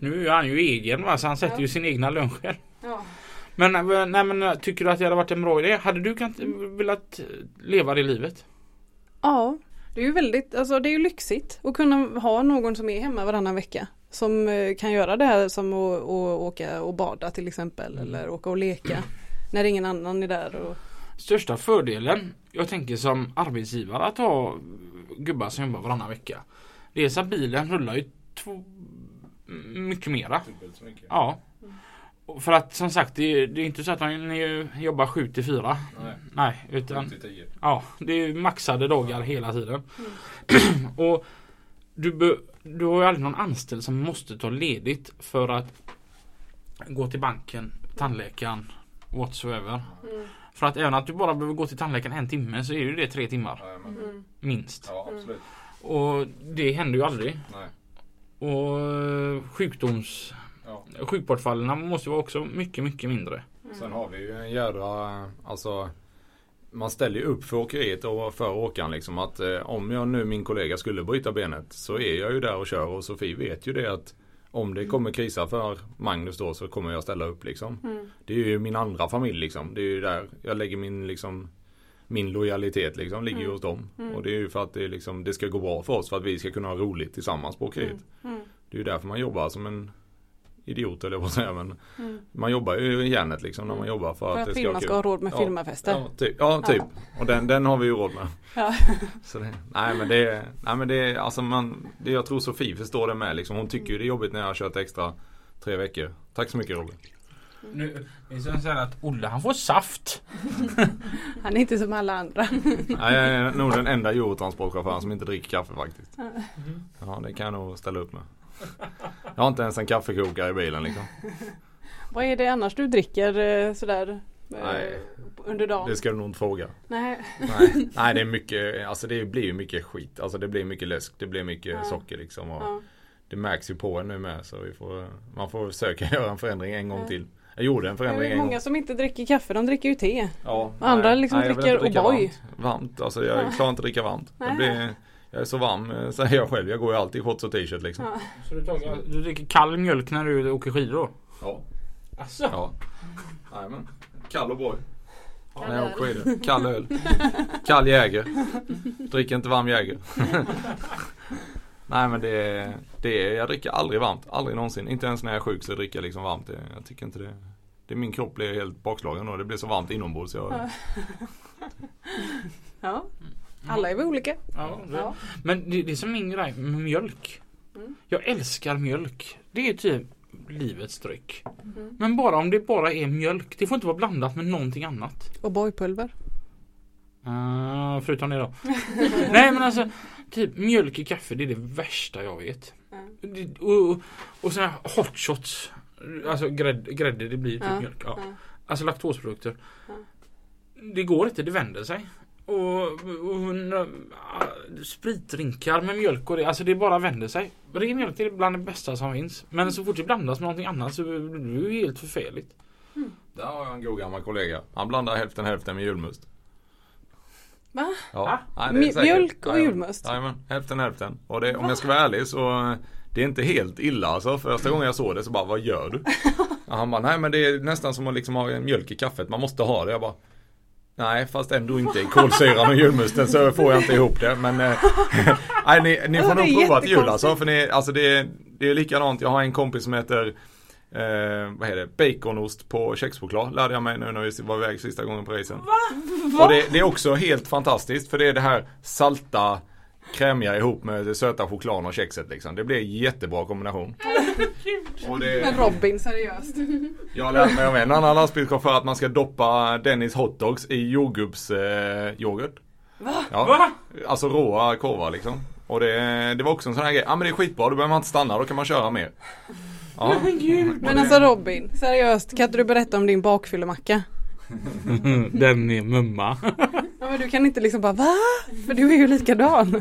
Nu är han ju egen va, så han sätter Ja. ju sin egna lön själv. Ja. Men, eh, nej, men eh, tycker du att det hade varit en bra idé? Hade du kan, velat eh, leva det livet? Ja, det är ju väldigt, alltså det är ju lyxigt att kunna ha någon som är hemma varannan vecka. Som kan göra det här som att, att åka och bada till exempel eller åka och leka. När ingen annan är där. Och, Största fördelen jag tänker som arbetsgivare att ha gubbar som jobbar varannan vecka. Det är så att bilen rullar ju två, mycket mera. Ja. Och För att som sagt det är, det är inte så att man jobbar 7 till 4. Nej. Nej, utan Ja, det är maxade dagar hela tiden. [CLEARS THROAT] och du, be, du har ju aldrig någon anställd som måste ta ledigt för att gå till banken, tandläkaren, whatsoever. För att även att du bara behöver gå till tandläkaren en timme så är ju det tre timmar. Minst. Ja, absolut. Och det händer ju aldrig. Nej. Och eh, sjukdoms... Ja. sjukbortfallen måste vara också mycket, mycket mindre. Sen har vi ju en jädra, alltså man ställer ju upp för åkeriet och för åkaren liksom att eh, om jag nu min kollega skulle bryta benet så är jag ju där och kör och Sofie vet ju det att om det kommer krisa för Magnus då så kommer jag ställa upp liksom. Mm. Det är ju min andra familj liksom. Det är ju där jag lägger min liksom min lojalitet liksom ligger ju hos dem. Och det är ju för att det, liksom, det ska gå bra för oss för att vi ska kunna ha roligt tillsammans på åkeriet. Mm. Det är ju därför man jobbar som en idiot eller vad säga men Mm. man jobbar ju i järnet liksom när man jobbar för, För att att det ska vara kul. ska ha råd med Ja. firmafester. Ja, typ. Ja, typ. Och den, den har vi ju råd med. Ja. [LAUGHS] Så det, nej men det, nej men det, alltså man, det, jag tror Sofie förstår det med liksom. Hon tycker ju det är jobbigt när jag har kört extra tre veckor. Tack så mycket Robin. Nu, vi ska säga att Olle han får saft. [LAUGHS] Han är inte som alla andra. [LAUGHS] Nej, jag är nog den enda Eurotransportchauffören som inte dricker kaffe faktiskt. Ja, det kan jag nog ställa upp med. Jag har inte ens en kaffekokare i bilen liksom. Vad är det annars du dricker eh, sådär eh, Nej. under dagen? Det ska du nog inte fråga. Nej. Nej, [LAUGHS] nej det är mycket, alltså det blir ju mycket skit. Alltså det blir mycket läsk, det blir mycket Ja. socker liksom. Och Ja. Det märks ju på en nu med så vi får, man får försöka [LAUGHS] göra en förändring en gång Ja. till. Jag gjorde en Det är förändring många som inte dricker kaffe, de dricker ju te. Ja, Andra liksom jag vill dricker O'boy. Varmt. varmt, alltså jag klarar inte att dricka varmt. Nej. blir, jag är så varm, eh, säger jag själv. Jag går ju alltid i shorts och t-shirt liksom. Ja. Så du, tar, du dricker kall mjölk när du åker skidor då? Ja. Alltså. ja. Jajamän. Kall och boy. Kall När jag åker skidor. Kall öl. Kall Jäger. Dricker inte varm Jäger. [LAUGHS] Nej men det, är- det är, jag dricker aldrig varmt. Aldrig någonsin. Inte ens när jag är sjuk så dricker jag liksom varmt. Det, jag tycker inte det. det min kropp blir helt bakslagen och det blir så varmt inombords. Jag, Ja. Alla är vi olika. Ja, det. Ja. Men det, det är som min grej med mjölk. Mm. Jag älskar mjölk. Det är typ livets dryck. Mm. Men bara om det bara är mjölk. Det får inte vara blandat med någonting annat. Och boypulver. Uh, förutom det då. [LAUGHS] Nej men alltså Typ mjölk i kaffe det är det värsta jag vet. Det, och, och, och såna här hot shots. Alltså grädde, grädde det blir typ mjölk. Ja. Alltså laktosprodukter. Det går inte, det vänder sig. Och, och nö- spritdrinkar med mjölk och det, alltså det bara vänder sig. Ren mjölk är bland det bästa som finns. Men så fort det blandas med någonting annat så blir det ju helt förfärligt. Där har jag en god gammal kollega. Han blandar hälften hälften med julmust. Va? Ja, nej, det är Mj- säkert. mjölk och julmust? Jajamän, hälften hälften. Och det, om jag ska vara ärlig så det är inte helt illa alltså. Första gången jag såg det så bara, vad gör du? [LAUGHS] Han bara, nej men det är nästan som att liksom ha mjölk i kaffet. Man måste ha det. Jag bara, nej fast ändå inte kolsyran och julmusten så får jag inte ihop det. Men eh, [LAUGHS] nej, ni, ni får nog prova till jul alltså. För ni, alltså det, är- det är likadant. Jag har en kompis som heter Eh, vad heter det? Baconost på kexchoklad lärde jag mig nu när vi var iväg sista gången på racen. Och det, det är också helt fantastiskt för det är det här salta krämiga ihop med det söta chokladen och kexet liksom. Det blir en jättebra kombination. Och Men det, Robin, seriöst. jag har lärt mig av en annan lastbilschaufför att man ska doppa Dennis hotdogs i jordgubbsyoghurt. Eh, yoghurt. Ja, Va? alltså råa korvar liksom. Och det, det var också en sån här grej. Ja men det är skitbra, då behöver man inte stanna, då kan man köra mer. Ja. [LAUGHS] Men alltså Robin, seriöst, kan inte du berätta om din bakfyllemacka? [LAUGHS] Den är mumma. [LAUGHS] Ja, men du kan inte liksom bara va? För du är ju likadan.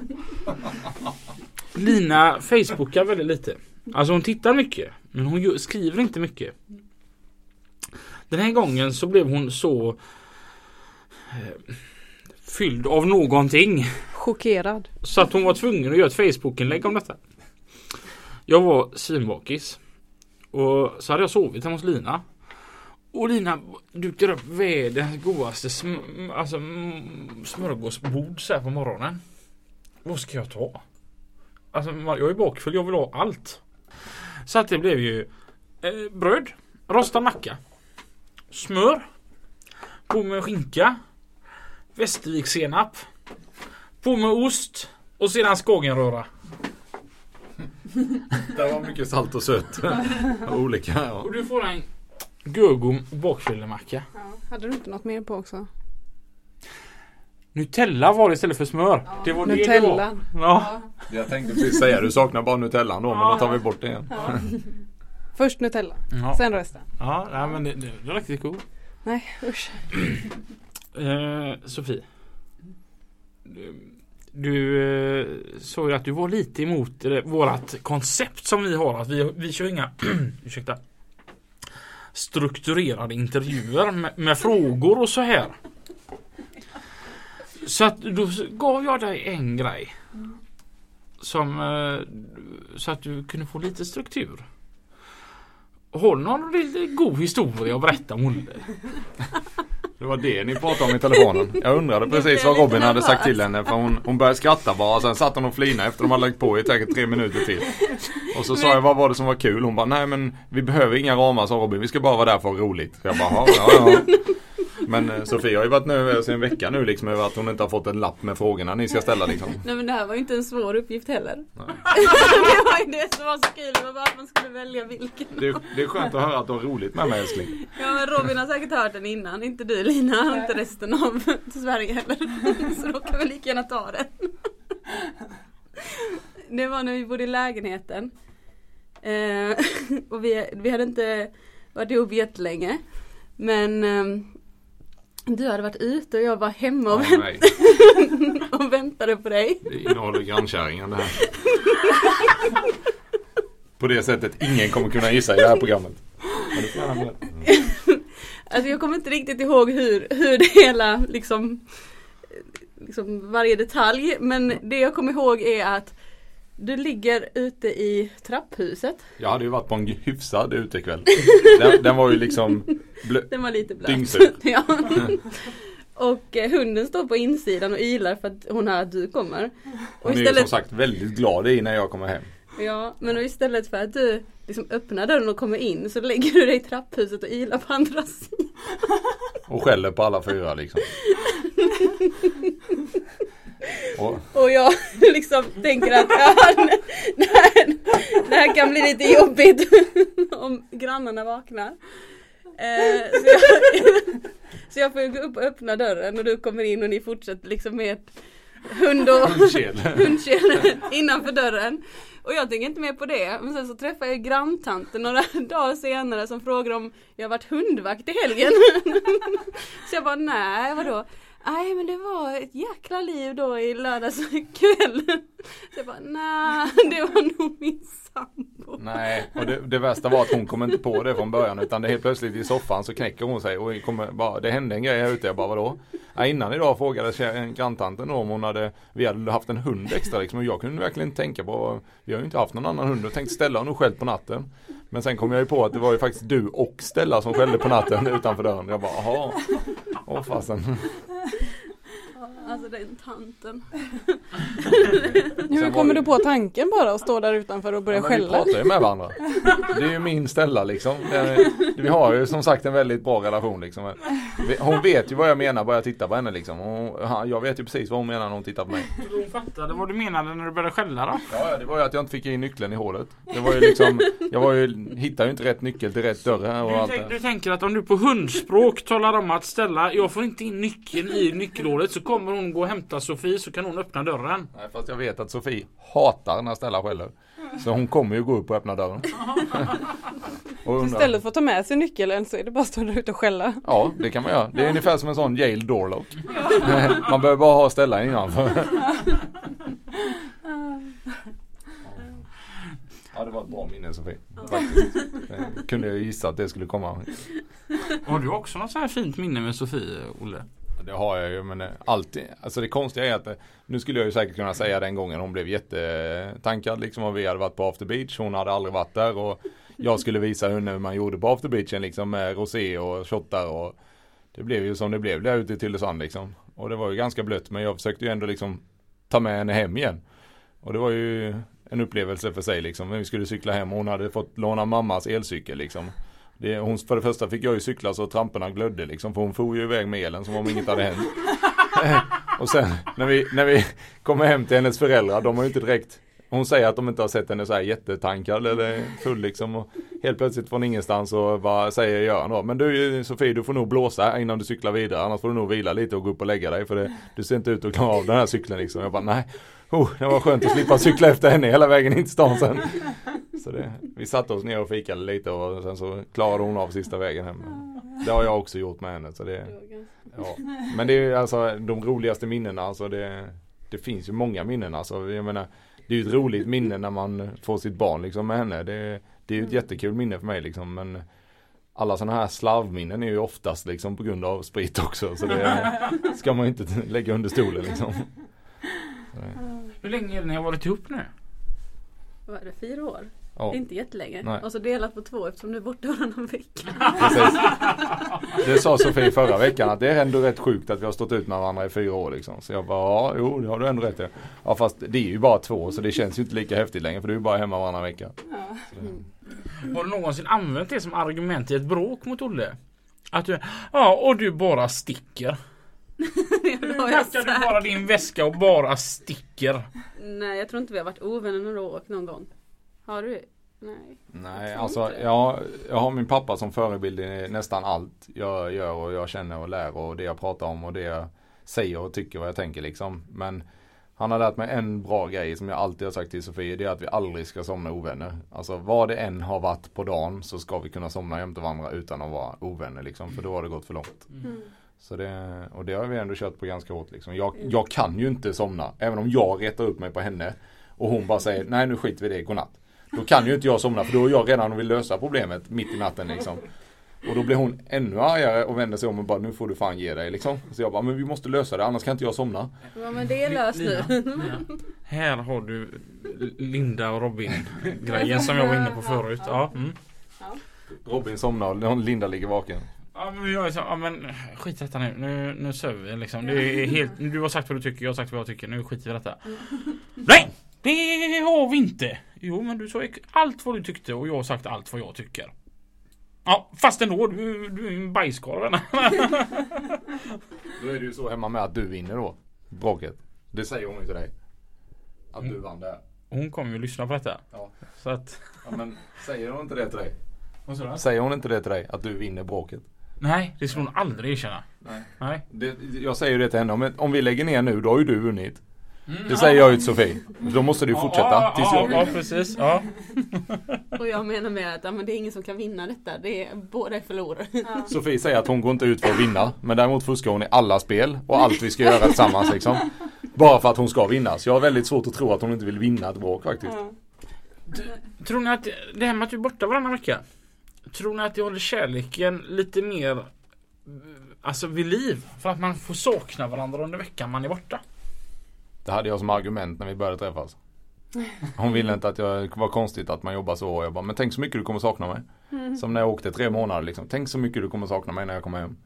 Lina Facebookar väldigt lite. Alltså hon tittar mycket. Men hon skriver inte mycket. Den här gången så blev hon så eh, fylld av någonting. Chockerad. Så att hon var tvungen att göra ett Facebook-inlägg om detta. Jag var svinbakis. Och så hade jag sovit hemma hos Lina. Och Lina dukar upp världens godaste sm- alltså, smörgåsbord så här på morgonen. Vad ska jag ta? Alltså jag är bakfull, jag vill ha allt. Så att det blev ju eh, bröd, rostad macka, smör, på med skinka, Västervikssenap, på med ost och sedan skagenröra. Det var mycket salt och sött. [LAUGHS] Olika ja. Och du får en Gurgom bakfyllemacka. Ja. Hade du inte något mer på också? Nutella var det istället för smör. det var det det var. Nutellan. Ja. Jag tänkte precis säga, du saknar bara Nutellan då men då tar vi bort det igen. Först Nutella, Ja, sen resten. ja nej, men det, det, det är riktigt cool. Nej usch. Eh, Sofie. Du, du eh, sa ju att du var lite emot eh, vårat koncept som vi har. Att vi, vi kör inga [CLEARS THROAT] ursäkta, strukturerade intervjuer med, med frågor och så här. Så att då gav jag dig en grej. Som eh, så att du kunde få lite struktur. Har du någon god historia att berätta om Olle? Det var det ni pratade om i telefonen. Jag undrade precis vad Robin hade sagt till henne för hon, hon började skratta bara. Sen satt hon och flinade efter de hade lagt på i säkert tre minuter till. Och så sa jag vad var det som var kul? Hon bara nej men vi behöver inga ramar sa Robin. Vi ska bara vara där för roligt. Så jag bara ja ja ja. [LAUGHS] Men eh, Sofie har ju varit nu över en vecka nu liksom över att hon inte har fått en lapp med frågorna ni ska ställa liksom. Nej men det här var ju inte en svår uppgift heller. Nej. [LAUGHS] det var ju det som var så kul, det var bara att man skulle välja vilken. Det är, det är skönt att höra att du har roligt med mig älskling. Ja men Robin har säkert hört den innan, inte du Lina och inte resten av [LAUGHS] Sverige heller. [LAUGHS] Så då kan vi lika gärna ta den. Det var när vi bodde i lägenheten. Eh, och vi, vi hade inte varit ihop jättelänge. Men eh, du hade varit ute och jag var hemma och, Ja, vänt, [LAUGHS] och väntade på dig. det innehåller grannkärringen det här. På det sättet ingen kommer kunna gissa i det här programmet. [LAUGHS] Alltså jag kommer inte riktigt ihåg hur, hur det hela liksom, liksom varje detalj. Men det jag kommer ihåg är att du ligger ute i trapphuset. Jag hade ju varit på en hyfsad utekväll. Den, den var ju liksom blö- Den var lite blöt. [LAUGHS] Ja. Och eh, hunden står på insidan och ylar för att hon hör att du kommer. Och Hon är ju som sagt väldigt glad i när jag kommer hem. ja, men istället för att du liksom öppnar dörren och kommer in så lägger du dig i trapphuset och ylar på andra sidan. Och skäller på alla fyra liksom. [LAUGHS] Och, Och jag [LAUGHS] liksom tänker att ja, det, här, det här kan bli lite jobbigt om grannarna vaknar. Eh, så, jag, [LAUGHS] så jag får gå upp och öppna dörren och du kommer in och ni fortsätter liksom med ett hund och Hundkel. [LAUGHS] innanför dörren. Och jag tänker inte mer på det. Men sen så träffar jag granntanten några [LAUGHS] dagar senare som frågar om jag varit hundvakt i helgen. Så jag bara nej vadå? Nej men det var ett jäkla liv då i lördags kväll. Så jag bara nej det var nog min sambo. Nej, och det, det värsta var att hon kom inte på det från början utan det helt plötsligt i soffan så knäcker hon sig och kommer bara, det hände en grej här ute. Jag bara vadå? Ja, innan idag frågade granntanten om hon hade, vi hade haft en hund extra liksom och jag kunde verkligen inte tänka på, vi har ju inte haft någon annan hund och tänkte ställa honom själv på natten. Men sen kom jag ju på att det var ju faktiskt du och Stella som skällde på natten utanför dörren. Jag bara jaha, åh fasen. Alltså den tanten. [LAUGHS] Hur kommer du på tanken bara att stå där utanför och börja Ja, men vi skälla? pratar ju med varandra. Det är ju min Stella liksom. Är- Vi har ju som sagt en väldigt bra relation liksom. Hon vet ju vad jag menar bara jag tittar på henne liksom. Hon- jag vet ju precis vad hon menar när hon tittar på mig. Hon fattade vad du menade när du började skälla då? Ja, det var ju att jag inte fick in nyckeln i hålet. Det var ju liksom, jag var ju, hittade ju inte rätt nyckel till rätt dörr här och Du, allt tänk, du tänker att om du på hundspråk talar om att ställa, jag får inte in nyckeln i nyckelhålet så kommer hon gå och hämta Sofie så kan hon öppna dörren. Nej, fast jag vet att Sofie hatar när Stella skäller. Så hon kommer ju gå upp och öppna dörren. [LAUGHS] Och istället för att ta med sig nyckeln så är det bara att stå där ute och skälla. Ja, det kan man göra. Det är ungefär som en sån Yale doorlock. [LAUGHS] Man behöver bara ha Stella innanför. Ja, det var ett bra minne Sofie. Faktiskt. Det kunde jag gissa att det skulle komma. Har du också något så här fint minne med Sofie, Olle? Alltså, det har jag ju men eh, alltid, alltså det konstiga är att eh, nu skulle jag ju säkert kunna säga den gången hon blev jättetankad liksom och vi hade varit på After Beach, hon hade aldrig varit där och jag skulle visa henne hur man gjorde på After Beachen liksom med rosé och shottar och det blev ju som det blev där ute i Tylösand liksom. Och det var ju ganska blött men jag försökte ju ändå liksom ta med henne hem igen. Och det var ju en upplevelse för sig liksom. Vi skulle cykla hem och hon hade fått låna mammas elcykel liksom. Det, hon, för det första fick jag ju cykla så tramporna glödde liksom för hon for ju iväg med elen som om inget hade hänt. [LAUGHS] och sen när vi, när vi kommer hem till hennes föräldrar, de har ju inte direkt hon säger att de inte har sett henne så här jättetankad eller full liksom och helt plötsligt från ingenstans och vad säger Göran då? Men du Sofie du får nog blåsa innan du cyklar vidare annars får du nog vila lite och gå upp och lägga dig för det, du ser inte ut att klara av den här cykeln liksom. Jag bara nej, oh, det var skönt att slippa cykla efter henne hela vägen in till stan sen. Så det, vi satte oss ner och fikade lite och sen så klarade hon av sista vägen hem. Det har jag också gjort med henne så det, ja. Men det är alltså de roligaste minnena alltså det, det finns ju många minnen alltså. Jag menar det är ju ett roligt minne när man får sitt barn liksom med henne. Det, det är ju ett jättekul minne för mig liksom men alla sådana här slarvminnen är ju oftast liksom på grund av sprit också. Så det ska man inte lägga under stolen liksom. Så det- hur länge är det ni har varit ihop nu? Vad är det, fyra år? Ja, Inte jättelänge. Nej. Och så delat på två eftersom du är borta varannan [LAUGHS] vecka. precis. Det sa Sofie förra veckan att det är ändå rätt sjukt att vi har stått ut med varandra i fyra år liksom. Så jag bara, ja, jo, det har du ändå rätt i. Ja, fast det är ju bara två så det känns ju inte lika häftigt längre för du är bara hemma varannan vecka. Så det- Har du någonsin använt det som argument i ett bråk mot Olle? Att du, ja och du bara sticker. [LAUGHS] Nu packar du bara din väska och bara sticker. Nej jag tror inte vi har varit ovänner några år någon gång. Har du? Nej. Nej, alltså inte jag, jag har min pappa som förebild i nästan allt jag gör och jag känner och lär och det jag pratar om och det jag säger och tycker och jag tänker liksom. Men han har lärt mig en bra grej som jag alltid har sagt till Sofie. Det är att vi aldrig ska somna ovänner. Alltså vad det än har varit på dagen så ska vi kunna somna jämte varandra utan att vara ovänner liksom. För då har det gått för långt. Mm. Så det, och det har vi ändå kört på ganska hårt liksom. Jag, jag kan ju inte somna. Även om jag retar upp mig på henne. Och hon bara säger nej nu skiter vi i det, godnatt. Då kan ju inte jag somna för då är jag redan och vill lösa problemet mitt i natten liksom. Och då blir hon ännu argare och vänder sig om och bara nu får du fan ge dig liksom. Så jag bara men vi måste lösa det annars kan inte jag somna. Ja men det är löst nu. Lina, [LAUGHS] Här har du Linda och Robin grejen som jag var inne på förut. Ja, mm. Robin somnar och Linda ligger vaken. Ja men jag är så, ja men skit i detta nu. Nu, nu söver vi liksom. Det är helt, du har sagt vad du tycker, jag har sagt vad jag tycker. Nu skiter vi i detta. Nej! Det har vi inte. Jo men du sa allt vad du tyckte och jag har sagt allt vad jag tycker. Ja fast ändå, du, du är en bajskorv. Då är det ju så hemma med att du vinner då. Bråket. Det säger hon ju till dig. Att Mm. du vann där. Hon kommer ju lyssna på detta. Ja. Så att... ja men säger hon inte det till dig? Säger hon inte det till dig? Att du vinner bråket? Nej, det skulle hon aldrig erkänna. Nej. Nej. Det, jag säger ju det till henne, om, om vi lägger ner nu då har ju du vunnit. Mm, Det säger jag ju till Sofie. Då måste du fortsätta Ja, tills ja, jag ja, precis. Ja. [LAUGHS] Och jag menar med att ja, men det är ingen som kan vinna detta. Det är, båda är förlorare. [LAUGHS] Sofie säger att hon går inte ut för att vinna. Men däremot fuskar hon i alla spel och allt vi ska göra tillsammans liksom. Bara för att hon ska vinna. Så jag har väldigt svårt att tro att hon inte vill vinna ett bråk faktiskt. Tror ni att det här med att du är borta varannan vecka Tror ni att det håller kärleken lite mer Alltså vid liv? För att man får sakna varandra under veckan man är borta Det hade jag som argument när vi började träffas. [LAUGHS] Hon ville inte att jag var konstigt att man jobbar så och jag bara, men tänk så mycket du kommer sakna mig. Som när jag åkte tre månader liksom. Tänk så mycket du kommer sakna mig när jag kommer hem.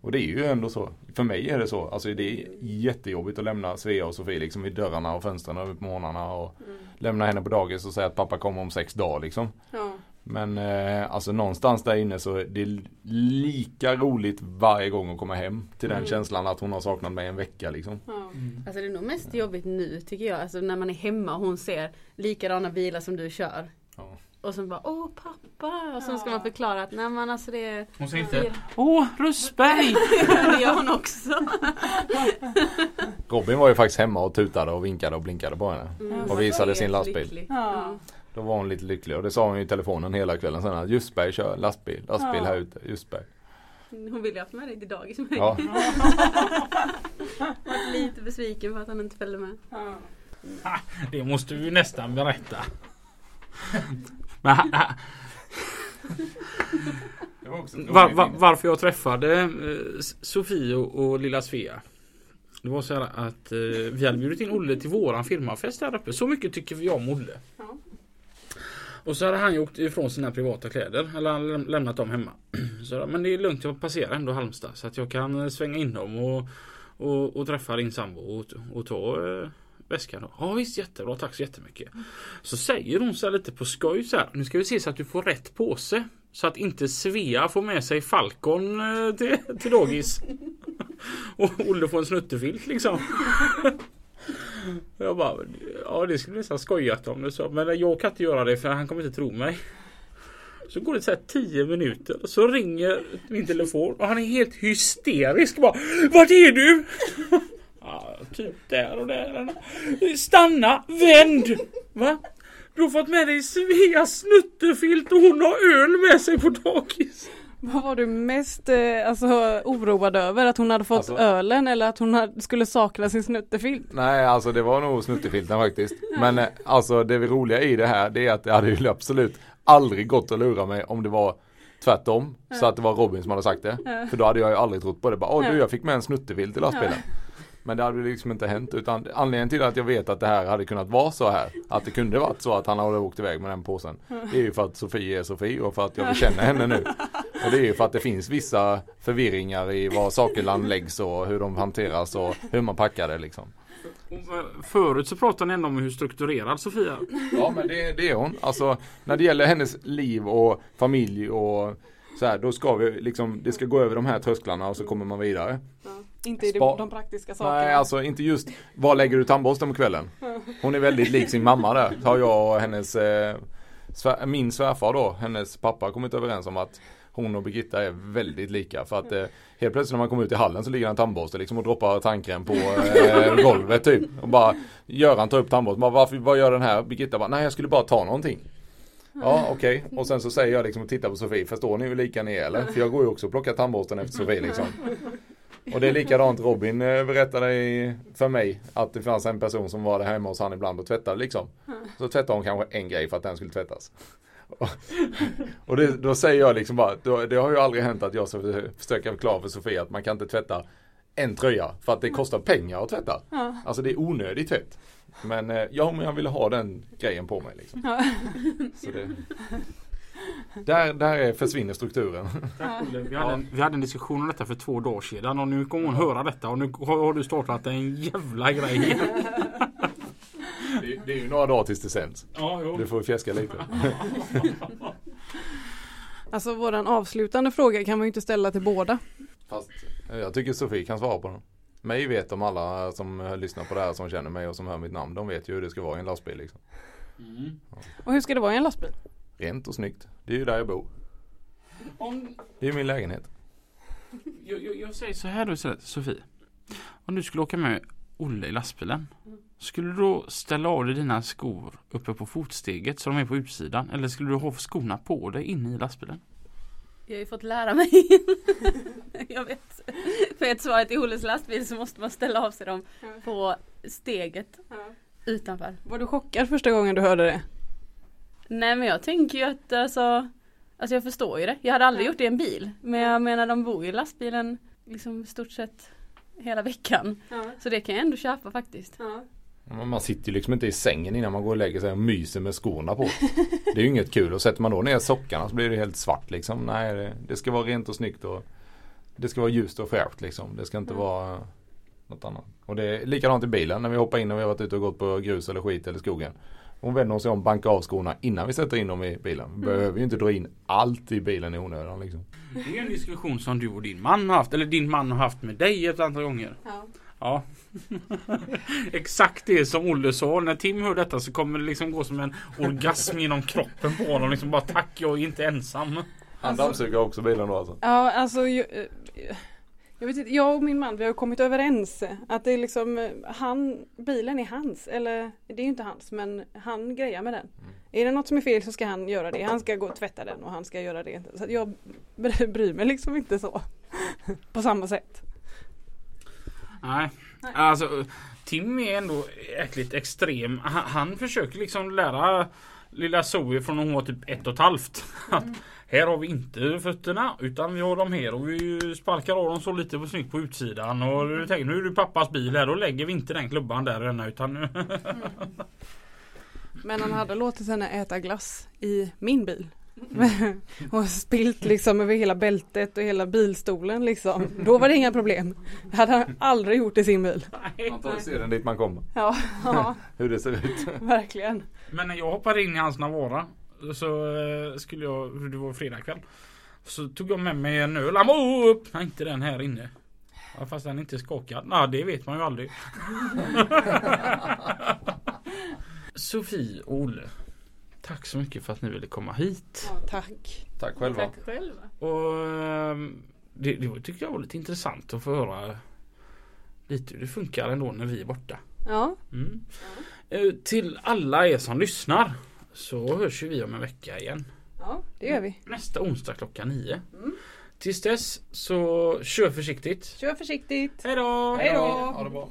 Och det är ju ändå så. För mig är det så. Alltså det är jättejobbigt att lämna Svea och Sofie liksom vid dörrarna och fönstren över på morgnarna och lämna henne på dagis och säga att pappa kommer om sex dagar liksom. Ja. Men eh, alltså någonstans där inne så är det lika roligt varje gång att komma hem till den känslan att hon har saknat mig en vecka liksom. Ja. Alltså det är nog mest jobbigt nu tycker jag. Alltså när man är hemma och hon ser likadana bilar som du kör. Ja. Och sen bara åh pappa och sen ska man förklara att nej men alltså det, Hon säger inte Åh Russberg! [LAUGHS] det gör hon också. Robin var ju faktiskt hemma och tutade och vinkade och blinkade på henne. Och visade sin lastbil. Ja. Då var hon lite lycklig och det sa hon ju i telefonen hela kvällen sen att Justberg kör lastbil, lastbil här ute, Justberg. Hon ville ha med dig till dagis med Ja, [LAUGHS] Var lite besviken för att han inte följde med. Det måste vi nästan berätta var, var, varför jag träffade eh, Sofie och, och lilla Svea Det var så här att eh, vi hade bjudit in Olle till våran firmafest där uppe. Så mycket tycker vi om Olle. Ja. Och så hade han ju åkt ifrån sina privata kläder. Eller han lämnat dem hemma. [CLEARS THROAT] Så, men det är lugnt, jag passerar ändå Halmstad. Så att jag kan eh, svänga in dem och, och, och träffa din sambo och, och ta eh, väskan. då. Ja visst jättebra, tack så jättemycket. Så säger hon så här lite på skoj så här. Nu ska vi se så att du får rätt påse. Så att inte Svea får med sig Falcon eh, till, till dagis. [LAUGHS] Och Olle får en snuttefilt liksom. [LAUGHS] Jag bara, ja det skulle nästan skojat om det så. Men jag kan inte göra det för han kommer inte tro mig. Så går det så här 10 minuter och så ringer min telefon och han är helt hysterisk. Bara, Vart är du? Ja, typ där och där. Stanna, vänd! Va? Du har fått med dig Sveas snuttefilt och hon har öl med sig på dagis. Vad var du mest eh, alltså, oroad över? Att hon hade fått Alltså- ölen eller att hon hade, skulle sakna sin snuttefilt? Nej alltså det var nog snuttefilten faktiskt. Men eh, alltså det roliga i det här det är att det hade ju absolut aldrig gått att lura mig om det var tvärtom. Så att det var Robin som hade sagt det. Ja. För då hade jag ju aldrig trott på det. Bara, Åh du Ja. jag fick med en snuttefilt i lastbilen. Men det hade liksom inte hänt utan anledningen till att jag vet att det här hade kunnat vara så här. Att det kunde varit så att han hade åkt iväg med den påsen. Det är ju för att Sofie är Sofie och för att jag känner henne nu. Och det är ju för att det finns vissa förvirringar i var saker anläggs och hur de hanteras och hur man packar det liksom. Förut så pratade ni ändå om hur strukturerad Sofia är. Ja men det, det är hon. Alltså när det gäller hennes liv och familj och så här, då ska vi liksom, det ska gå över de här trösklarna och så kommer man vidare. Inte i Spa- de praktiska sakerna. Nej alltså inte just, var lägger du tandborsten på kvällen? Hon är väldigt lik sin mamma där. Har jag och hennes, eh, svär, min svärfar då, hennes pappa kommit överens om att hon och Birgitta är väldigt lika för att eh, helt plötsligt när man kommer ut i hallen så ligger en tandborste liksom och droppar tandkräm på eh, [LAUGHS] golvet typ. Och bara Göran tar upp tandborsten, bara, varför, vad gör den här? Birgitta bara, nej jag skulle bara ta någonting. Ja okej, och sen så säger jag liksom och tittar på Sofie, förstår ni hur lika ni är eller? För jag går ju också och plockar tandborsten efter Sofie liksom. Och det är likadant Robin eh, berättade för mig att det fanns en person som var där hemma hos han ibland och tvättade liksom. Så tvättade hon kanske en grej för att den skulle tvättas. Och, [LAUGHS] och det, då säger jag liksom bara, då, det har ju aldrig hänt att jag ska försöka förklara för Sofia att man kan inte tvätta en tröja för att det kostar pengar att tvätta. Ja. Alltså det är onödig tvätt. Men eh, ja, men jag ville ha den grejen på mig liksom. Ja. [LAUGHS] Där, där är, försvinner strukturen. Vi hade, en, vi hade en diskussion om detta för två dagar sedan och nu kommer hon höra detta och nu har, har du startat en jävla grej. Det, det är ju några dagar tills det sänds. Ja, jo. Du får fjäska lite. Alltså våran avslutande fråga kan man ju inte ställa till båda. Fast eh, jag tycker Sofie kan svara på den. Mig vet de alla som lyssnar på det här som känner mig och som hör mitt namn. De vet ju hur det ska vara i en lastbil liksom. Mm. Och hur ska det vara i en lastbil? Rent och snyggt. Det är ju där jag bor. Om, Det är ju min lägenhet. jag, jag, jag säger så här då istället, Sofie. Om du skulle åka med Olle i lastbilen. Skulle du då ställa av dig dina skor uppe på fotsteget så de är på utsidan? Eller skulle du ha skorna på dig inne i lastbilen? Jag har ju fått lära mig. [LAUGHS] jag vet. För att svara till Olles lastbil så måste man ställa av sig dem på steget utanför. Var du chockad första gången du hörde det? Nej men jag tänker ju att alltså Alltså jag förstår ju det. Jag hade aldrig Ja. gjort det i en bil. Men jag menar de bor ju i lastbilen liksom stort sett hela veckan. Så det kan jag ändå köpa faktiskt. Men Man sitter ju liksom inte i sängen innan man går och lägger sig och myser med skorna på. [LAUGHS] Det är ju inget kul. Och sätter man då ner sockarna så blir det helt svart liksom. Nej, det, det ska vara rent och snyggt och det ska vara ljust och fräscht liksom. Det ska inte vara något annat. Och det är likadant i bilen när vi hoppar in och vi har varit ute och gått på grus eller skit eller skogen. Hon vänder sig om, bankar av skorna innan vi sätter in dem i bilen. Vi behöver ju inte dra in allt i bilen i onödan liksom. Det är en diskussion som du och din man har haft, eller din man har haft med dig ett antal gånger. Ja. [LAUGHS] Exakt det som Olle sa. När Tim hör detta så kommer det liksom gå som en orgasm genom kroppen på honom. Liksom bara tack, jag är inte ensam. Han dammsuger också bilen då alltså. Ja, alltså ju, eh, jag, vet inte, jag och min man vi har kommit överens att det är liksom eh, han, bilen är hans eller det är ju inte hans men han grejar med den. Är det något som är fel så ska han göra det. Han ska gå och tvätta den och han ska göra det. Så att jag bry- bryr mig liksom inte så. [LAUGHS] På samma sätt. Nej. Alltså Tim är ändå äckligt extrem. Han, han försöker liksom lära lilla Zoe från hon var typ ett och ett halvt. [LAUGHS] Att här har vi inte fötterna utan vi har dem här och vi sparkar av dem så lite på snyggt på utsidan. Och du tänker nu är det pappas bil här. Då lägger vi inte den klubban där denna utan nu. [LAUGHS] Men han hade låtit henne äta glass i min bil. [LAUGHS] och spilt liksom över hela bältet och hela bilstolen liksom. Då var det inga problem. Det hade han aldrig gjort i sin bil. Man tar den dit man kommer. Ja, ja [LAUGHS] Hur det ser ut. verkligen. Men när jag hoppade in i hans Navara så eh, skulle jag, det var fredagkväll. Så tog jag med mig en öl. Han "Åh, upp! Nej, inte den här inne. Ja, fast den är inte skakad. Nej, det vet man ju aldrig. [LAUGHS] Sofie och Olle. Tack så mycket för att ni ville komma hit. Ja, tack. Tack själva. Tack själva. Och ehm, det, det tyckte jag var lite intressant att få höra lite hur det funkar ändå när vi är borta. Ja, Mm. Eh, Till alla er som lyssnar så hörs vi om en vecka igen. ja det gör vi. Nästa onsdag klockan nio. Tills dess så kör försiktigt. Kör försiktigt. Hej då! Hej då! Ha det bra.